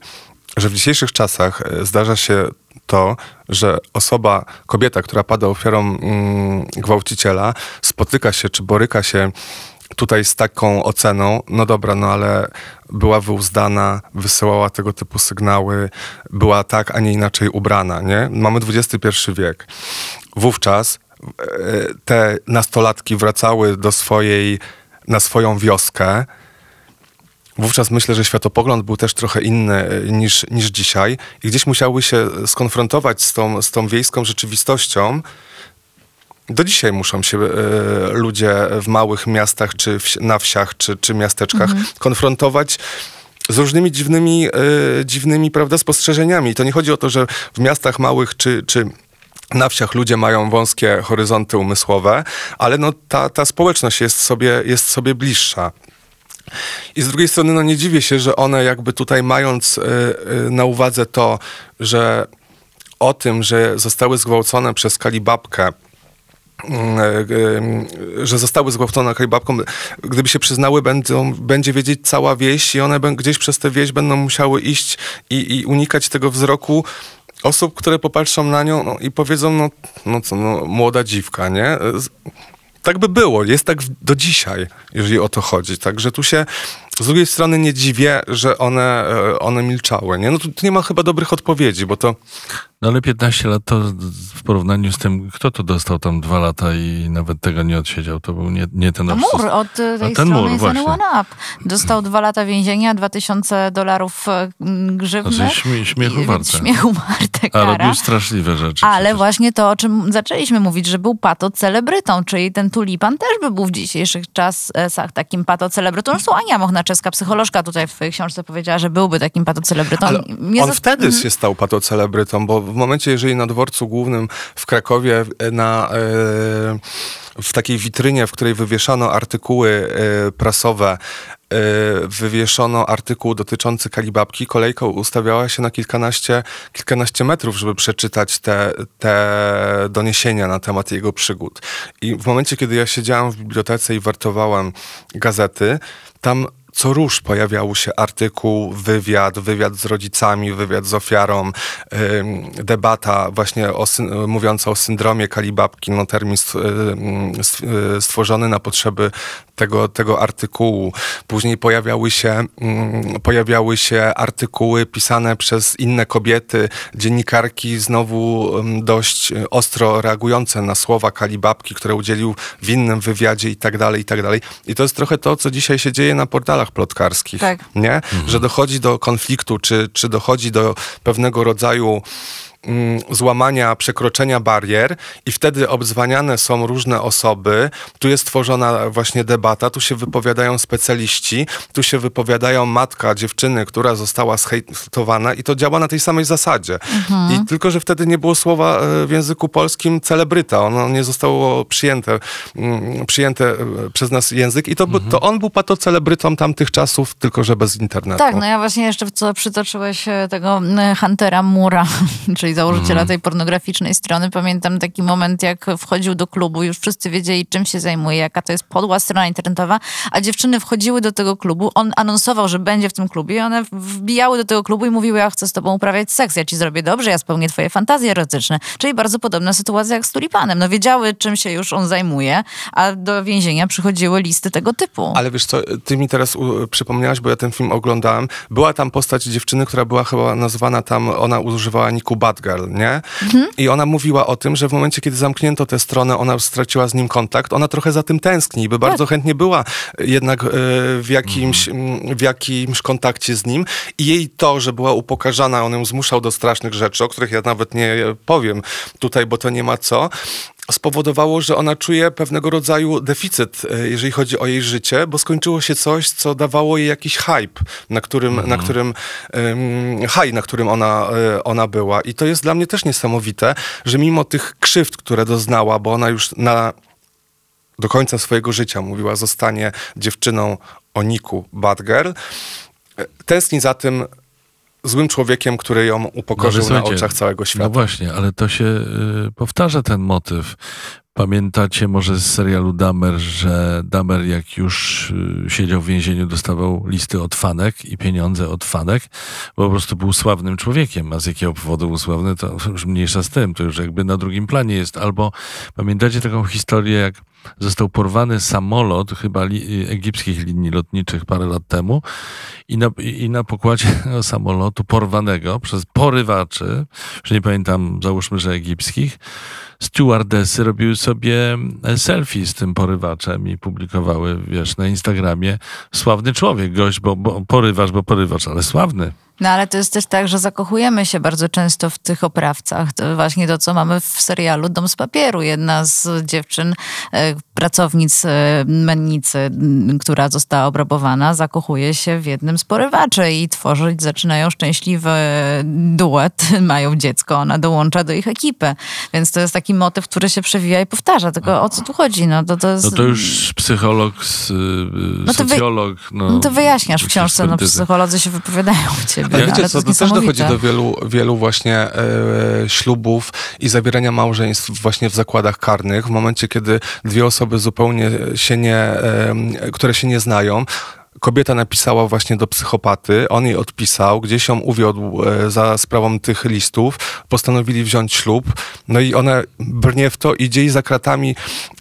że w dzisiejszych czasach e, zdarza się to, że osoba, kobieta, która pada ofiarą mm, gwałciciela, spotyka się czy boryka się tutaj z taką oceną, no dobra, no ale była wyuzdana, wysyłała tego typu sygnały, była tak, a nie inaczej ubrana, nie? Mamy XXI wiek. Wówczas e, te nastolatki wracały do swojej, na swoją wioskę, Wówczas myślę, że światopogląd był też trochę inny e, niż, niż dzisiaj i gdzieś musiały się skonfrontować z tą, z tą wiejską rzeczywistością. Do dzisiaj muszą się e, ludzie w małych miastach, czy wsi, na wsiach, czy, czy miasteczkach konfrontować z różnymi dziwnymi, e, dziwnymi prawda, spostrzeżeniami. I to nie chodzi o to, że w miastach małych, czy, czy na wsiach ludzie mają wąskie horyzonty umysłowe, ale no ta, ta społeczność jest sobie, jest sobie bliższa. I z drugiej strony, no nie dziwię się, że one jakby tutaj mając y, y, na uwadze to, że o tym, że zostały zgwałcone przez Kalibabkę, y, y, że zostały zgwałcone Kalibabką, gdyby się przyznały, będą, będzie wiedzieć cała wieś i one gdzieś przez tę wieś będą musiały iść i, i unikać tego wzroku osób, które popatrzą na nią no, i powiedzą, no, no co, no, młoda dziwka, nie? Tak by było, jest tak do dzisiaj, jeżeli o to chodzi. Także tu się z drugiej strony nie dziwię, że one, e, one milczały. Nie? No tu, tu nie ma chyba dobrych odpowiedzi, bo to No ale 15 lat to w porównaniu z tym, kto to dostał tam dwa lata i nawet tego nie odsiedział, to był nie, nie ten obszar. mur od A tej ten strony mur. One Up. Dostał dwa lata więzienia, 2000 dolarów e, grzywny. Znaczy śmie- śmiechu warte. Śmiechu warte A kara. robił straszliwe rzeczy. Ale przecież. właśnie to, o czym zaczęliśmy mówić, że był patocelebrytą, czyli ten tulipan też by był w dzisiejszych czasach takim patocelebrytą. Zresztą Ania Mochnaczewska, psycholożka tutaj w swojej książce powiedziała, że byłby takim patocelebrytą. Ale Mnie on wtedy się stał patocelebrytą, bo w momencie, jeżeli na dworcu głównym w Krakowie e, na, e, w takiej witrynie, w której wywieszano artykuły e, prasowe, wywieszono artykuł dotyczący kalibabki, kolejka ustawiała się na kilkanaście, kilkanaście metrów, żeby przeczytać te, te doniesienia na temat jego przygód. I w momencie, kiedy ja siedziałem w bibliotece i wartowałem gazety, tam co róż pojawiał się artykuł, wywiad, wywiad z rodzicami, wywiad z ofiarą, debata właśnie o, mówiąca o syndromie kalibabki, no termin stworzony na potrzeby tego, tego artykułu. Później pojawiały się, ym, pojawiały się artykuły pisane przez inne kobiety, dziennikarki znowu dość ostro reagujące na słowa kalibabki, które udzielił w innym wywiadzie i tak dalej, i tak dalej. I to jest trochę to, co dzisiaj się dzieje na portalach plotkarskich, Tak. nie? Że dochodzi do konfliktu, czy, czy dochodzi do pewnego rodzaju złamania, przekroczenia barier i wtedy obzwaniane są różne osoby, tu jest tworzona właśnie debata, tu się wypowiadają specjaliści, tu się wypowiadają matka dziewczyny, która została zhejtowana i to działa na tej samej zasadzie. I tylko, że wtedy nie było słowa e, w języku polskim celebryta, ono nie zostało przyjęte, mm, przyjęte e, przez nas język i to, by- to on był patocelebrytą tamtych czasów, tylko że bez internetu. Tak, no ja właśnie jeszcze co przytoczyłeś e, tego Huntera Mura, czyli założyciela tej pornograficznej strony. Pamiętam taki moment, jak wchodził do klubu, już wszyscy wiedzieli, czym się zajmuje, jaka to jest podła strona internetowa, a dziewczyny wchodziły do tego klubu, on anonsował, że będzie w tym klubie i one wbijały do tego klubu i mówiły, ja chcę z tobą uprawiać seks, ja ci zrobię dobrze, ja spełnię twoje fantazje erotyczne. Czyli bardzo podobna sytuacja jak z Tulipanem. No wiedziały, czym się już on zajmuje, a do więzienia przychodziły listy tego typu. Ale wiesz co, ty mi teraz przypomniałaś, bo ja ten film oglądałem. Była tam postać dziewczyny, która była chyba nazwana tam, ona używała niku Bad Girl, nie? I ona mówiła o tym, że w momencie, kiedy zamknięto tę stronę, ona straciła z nim kontakt, ona trochę za tym tęskni, by bardzo chętnie była jednak e, w jakimś, mm, w jakimś kontakcie z nim. I jej to, że była upokarzana, on ją zmuszał do strasznych rzeczy, o których ja nawet nie powiem tutaj, bo to nie ma co, spowodowało, że ona czuje pewnego rodzaju deficyt, e, jeżeli chodzi o jej życie, bo skończyło się coś, co dawało jej jakiś hype, na którym, na którym um, high, na którym ona, e, ona była. I to jest dla mnie też niesamowite, że mimo tych krzywd, które doznała, bo ona już na do końca swojego życia mówiła, zostanie dziewczyną o niku Bad Girl, e, tęskni za tym złym człowiekiem, który ją upokorzył No, na oczach całego świata. No właśnie, ale to się y, powtarza ten motyw. Pamiętacie może z serialu Damer, że Damer jak już y, siedział w więzieniu, dostawał listy od fanek i pieniądze od fanek, bo po prostu był sławnym człowiekiem, a z jakiego powodu był sławny, to już mniejsza z tym, to już jakby na drugim planie jest. Albo pamiętacie taką historię, jak został porwany samolot chyba li, egipskich linii lotniczych parę lat temu i na, i na pokładzie samolotu porwanego przez porywaczy, już nie pamiętam, załóżmy, że egipskich, stewardesy robiły sobie selfie z tym porywaczem i publikowały, wiesz, na Instagramie sławny człowiek, gość, bo, bo bo porywacz, ale sławny. No ale to jest też tak, że zakochujemy się bardzo często w tych oprawcach. To właśnie to, co mamy w serialu Dom z papieru. Jedna z dziewczyn, e, pracownic e, mennicy, która została obrabowana, zakochuje się w jednym z porywaczy i tworzyć zaczynają szczęśliwy duet, mają dziecko, ona dołącza do ich ekipy. Więc to jest taki motyw, który się przewija i powtarza. Tylko o co tu chodzi? No to, to jest... No to już psycholog, s- y, No to wy- socjolog. No, to wyjaśniasz w książce, no psycholodzy się wypowiadają u ciebie. Ale ale wiecie to co, to też dochodzi do wielu, wielu właśnie e, ślubów i zawierania małżeństw właśnie w zakładach karnych, w momencie, kiedy dwie osoby zupełnie się nie, e, które się nie znają, Kobieta napisała właśnie do psychopaty, on jej odpisał, gdzieś ją uwiódł e, za sprawą tych listów, postanowili wziąć ślub, no i ona brnie w to, idzie i za kratami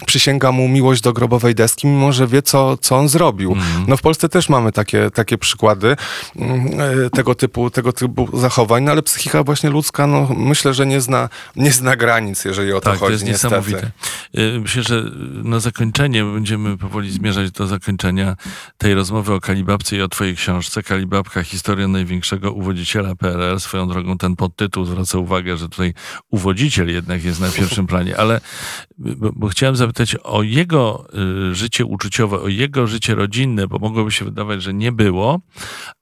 przysięga mu miłość do grobowej deski, mimo że wie, co, co on zrobił. No w Polsce też mamy takie, takie przykłady mm, e, tego typu, tego typu zachowań, no ale psychika właśnie ludzka, no myślę, że nie zna, nie zna granic, jeżeli o to Tak, chodzi, to jest niestety. niesamowite. Y, Myślę, że na zakończenie będziemy powoli zmierzać do zakończenia tej rozmowy o Kalibabce i o twojej książce. Kalibabka, historia największego uwodziciela PRL. Swoją drogą ten podtytuł zwraca uwagę, że tutaj uwodziciel jednak jest na pierwszym planie, ale bo, bo chciałem zapytać o jego y, życie uczuciowe, o jego życie rodzinne, bo mogłoby się wydawać, że nie było,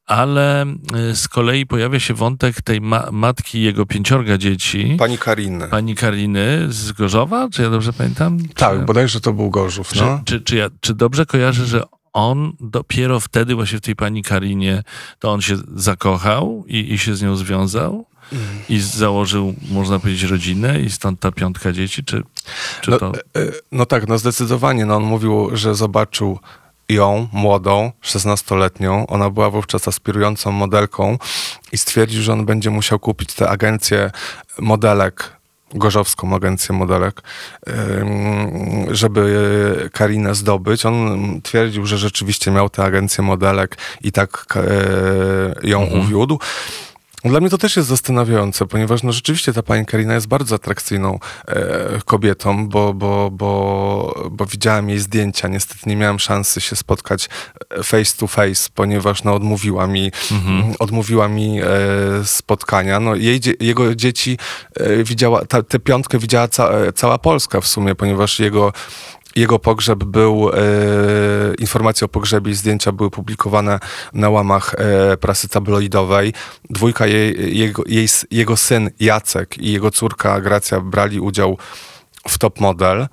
ale y, z kolei pojawia się wątek tej ma- matki jego pięciorga dzieci, Pani Kariny. pani Kariny z Gorzowa, czy ja dobrze pamiętam? Tak, czy, bodajże to był Gorzów, czy, no. czy, czy, ja, czy dobrze kojarzę, że on dopiero wtedy właśnie w tej pani Karinie, to on się zakochał i, i się z nią związał? I założył, można powiedzieć, rodzinę i stąd ta piątka dzieci, czy, czy No, to... e, no tak, no zdecydowanie. No on mówił, że zobaczył ją, młodą, 16-letnią. Ona była wówczas aspirującą modelką i stwierdził, że on będzie musiał kupić tę agencję modelek, gorzowską agencję modelek, żeby Karinę zdobyć. On twierdził, że rzeczywiście miał tę agencję modelek i tak e, ją uwiódł. Dla mnie to też jest zastanawiające, ponieważ no rzeczywiście ta pani Karina jest bardzo atrakcyjną e, kobietą, bo, bo, bo, bo widziałem jej zdjęcia. Niestety nie miałem szansy się spotkać e, face to face, ponieważ no, odmówiła mi, m, odmówiła mi e, spotkania. No, jej, jego dzieci e, widziała, ta, tę piątkę widziała ca, e, cała Polska w sumie, ponieważ jego jego pogrzeb był, e, informacje o pogrzebie i zdjęcia były publikowane na łamach e, prasy tabloidowej. Dwójka jej, jego, jej, jego syn Jacek i jego córka Gracja brali udział w Top Model.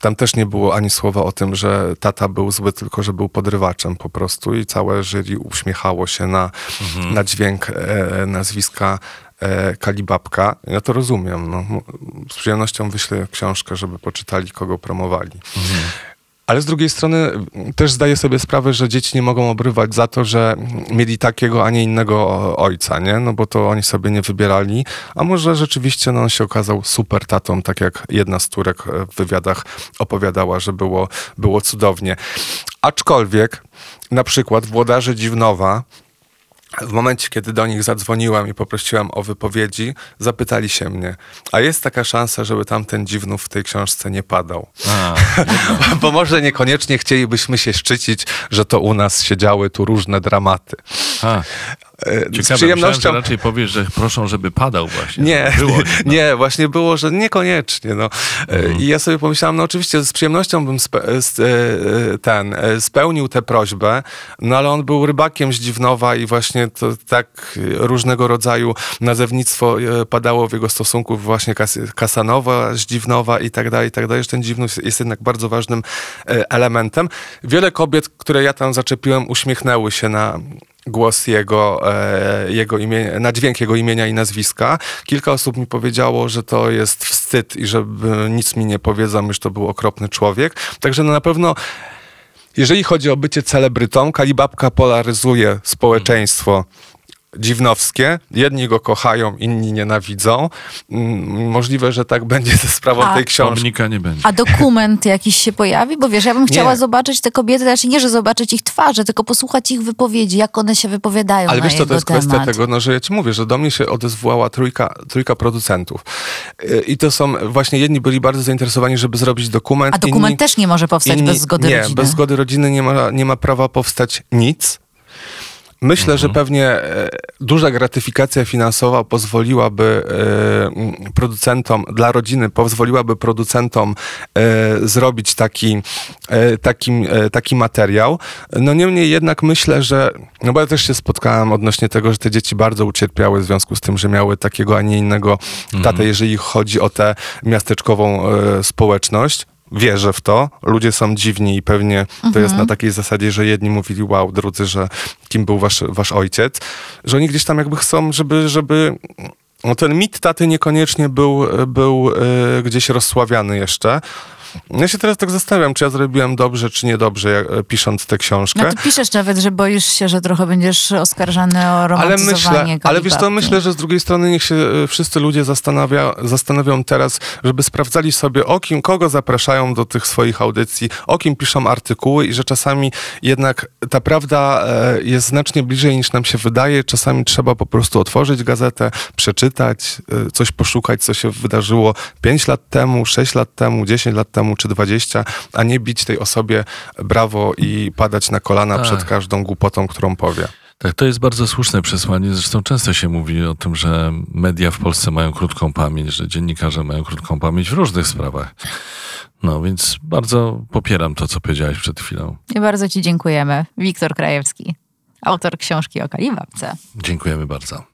Tam też nie było ani słowa o tym, że tata był zły, tylko że był podrywaczem po prostu i całe jury uśmiechało się na, na dźwięk e, nazwiska e, Kalibabka. Ja to rozumiem. No. Z przyjemnością wyślę książkę, żeby poczytali, kogo promowali. Ale z drugiej strony też zdaję sobie sprawę, że dzieci nie mogą obrywać za to, że mieli takiego, a nie innego ojca, nie? No bo to oni sobie nie wybierali. A może rzeczywiście no, on się okazał super tatą, tak jak jedna z turek e, w wywiadach opowiadała, że było, było cudownie. Aczkolwiek na przykład włodarze Dziwnowa w momencie, kiedy do nich zadzwoniłem i poprosiłem o wypowiedzi, zapytali się mnie, a jest taka szansa, żeby tamten dziwnów w tej książce nie padał. A, Bo może niekoniecznie chcielibyśmy się szczycić, że to u nas się działy tu różne dramaty. a. E, Z Ciekawe, myślałem, przyjemnością... raczej powiesz, że proszą, żeby padał właśnie. Nie, Było, nie, no. nie, właśnie było, że niekoniecznie. No. E, I ja sobie pomyślałem, no oczywiście z przyjemnością bym spe, e, e, ten, spełnił tę prośbę, no ale on był rybakiem z Dziwnowa i właśnie to tak różnego rodzaju nazewnictwo padało w jego stosunku właśnie kas, Kasanowa, z Dziwnowa i tak dalej, i tak dalej, że ten Dziwnów jest jednak bardzo ważnym elementem. Wiele kobiet, które ja tam zaczepiłem, uśmiechnęły się na głos jego, e, jego imienia, na dźwięk jego imienia i nazwiska. Kilka osób mi powiedziało, że to jest wstyd i że nic mi nie powiedzą, już to był okropny człowiek. Także no na pewno jeżeli chodzi o bycie celebrytą, Kalibabka polaryzuje społeczeństwo dziwnowskie. Jedni go kochają, inni nienawidzą. Mm, Możliwe, że tak będzie ze sprawą A- tej książki. Pomnika nie będzie. A dokument jakiś się pojawi? Bo wiesz, ja bym chciała Nie. zobaczyć te kobiety, znaczy nie, że zobaczyć ich twarze, tylko posłuchać ich wypowiedzi, jak one się wypowiadają Ale na wiesz co, jego to jest temat. kwestia tego, no, że ja ci mówię, że do mnie się odezwała trójka, trójka producentów. Yy, I to są, właśnie jedni byli bardzo zainteresowani, żeby zrobić dokument. A dokument inni, też nie może powstać inni- bez zgody nie, rodziny. bez zgody rodziny nie ma, nie ma prawa powstać nic. Myślę, że pewnie e, duża gratyfikacja finansowa pozwoliłaby e, producentom, dla rodziny, pozwoliłaby producentom e, zrobić taki, taki, taki materiał. No niemniej jednak myślę, że, no bo ja też się spotkałem odnośnie tego, że te dzieci bardzo ucierpiały w związku z tym, że miały takiego, a nie innego tatę, jeżeli chodzi o tę miasteczkową społeczność. Wierzę w to. Ludzie są dziwni i pewnie to jest na takiej zasadzie, że jedni mówili wow, drudzy, że kim był wasz, wasz ojciec. Że oni gdzieś tam jakby chcą, żeby, żeby no ten mit taty niekoniecznie był, był e, gdzieś rozsławiany jeszcze. Ja się teraz tak zastanawiam, czy ja zrobiłem dobrze, czy niedobrze, e, pisząc tę książkę. No ty piszesz nawet, że boisz się, że trochę będziesz oskarżany o Ale romantyzowanie myślę, ale wiesz co, myślę, że z drugiej strony niech się e, wszyscy ludzie zastanawia, zastanowią teraz, żeby sprawdzali sobie o kim, kogo zapraszają do tych swoich audycji, o kim piszą artykuły i że czasami jednak ta prawda e, jest znacznie bliżej niż nam się wydaje. Czasami trzeba po prostu otworzyć gazetę, przeczytać, coś poszukać, co się wydarzyło 5 lat temu, 6 lat temu, 10 lat temu czy 20, a nie bić tej osobie brawo i padać na kolana Tak. przed każdą głupotą, którą powie. Tak, to jest bardzo słuszne przesłanie. Zresztą często się mówi o tym, że media w Polsce mają krótką pamięć, że dziennikarze mają krótką pamięć w różnych sprawach. No więc bardzo popieram to, co powiedziałeś przed chwilą. I bardzo ci dziękujemy. Wiktor Krajewski, autor książki o Kalibabce. Dziękujemy bardzo.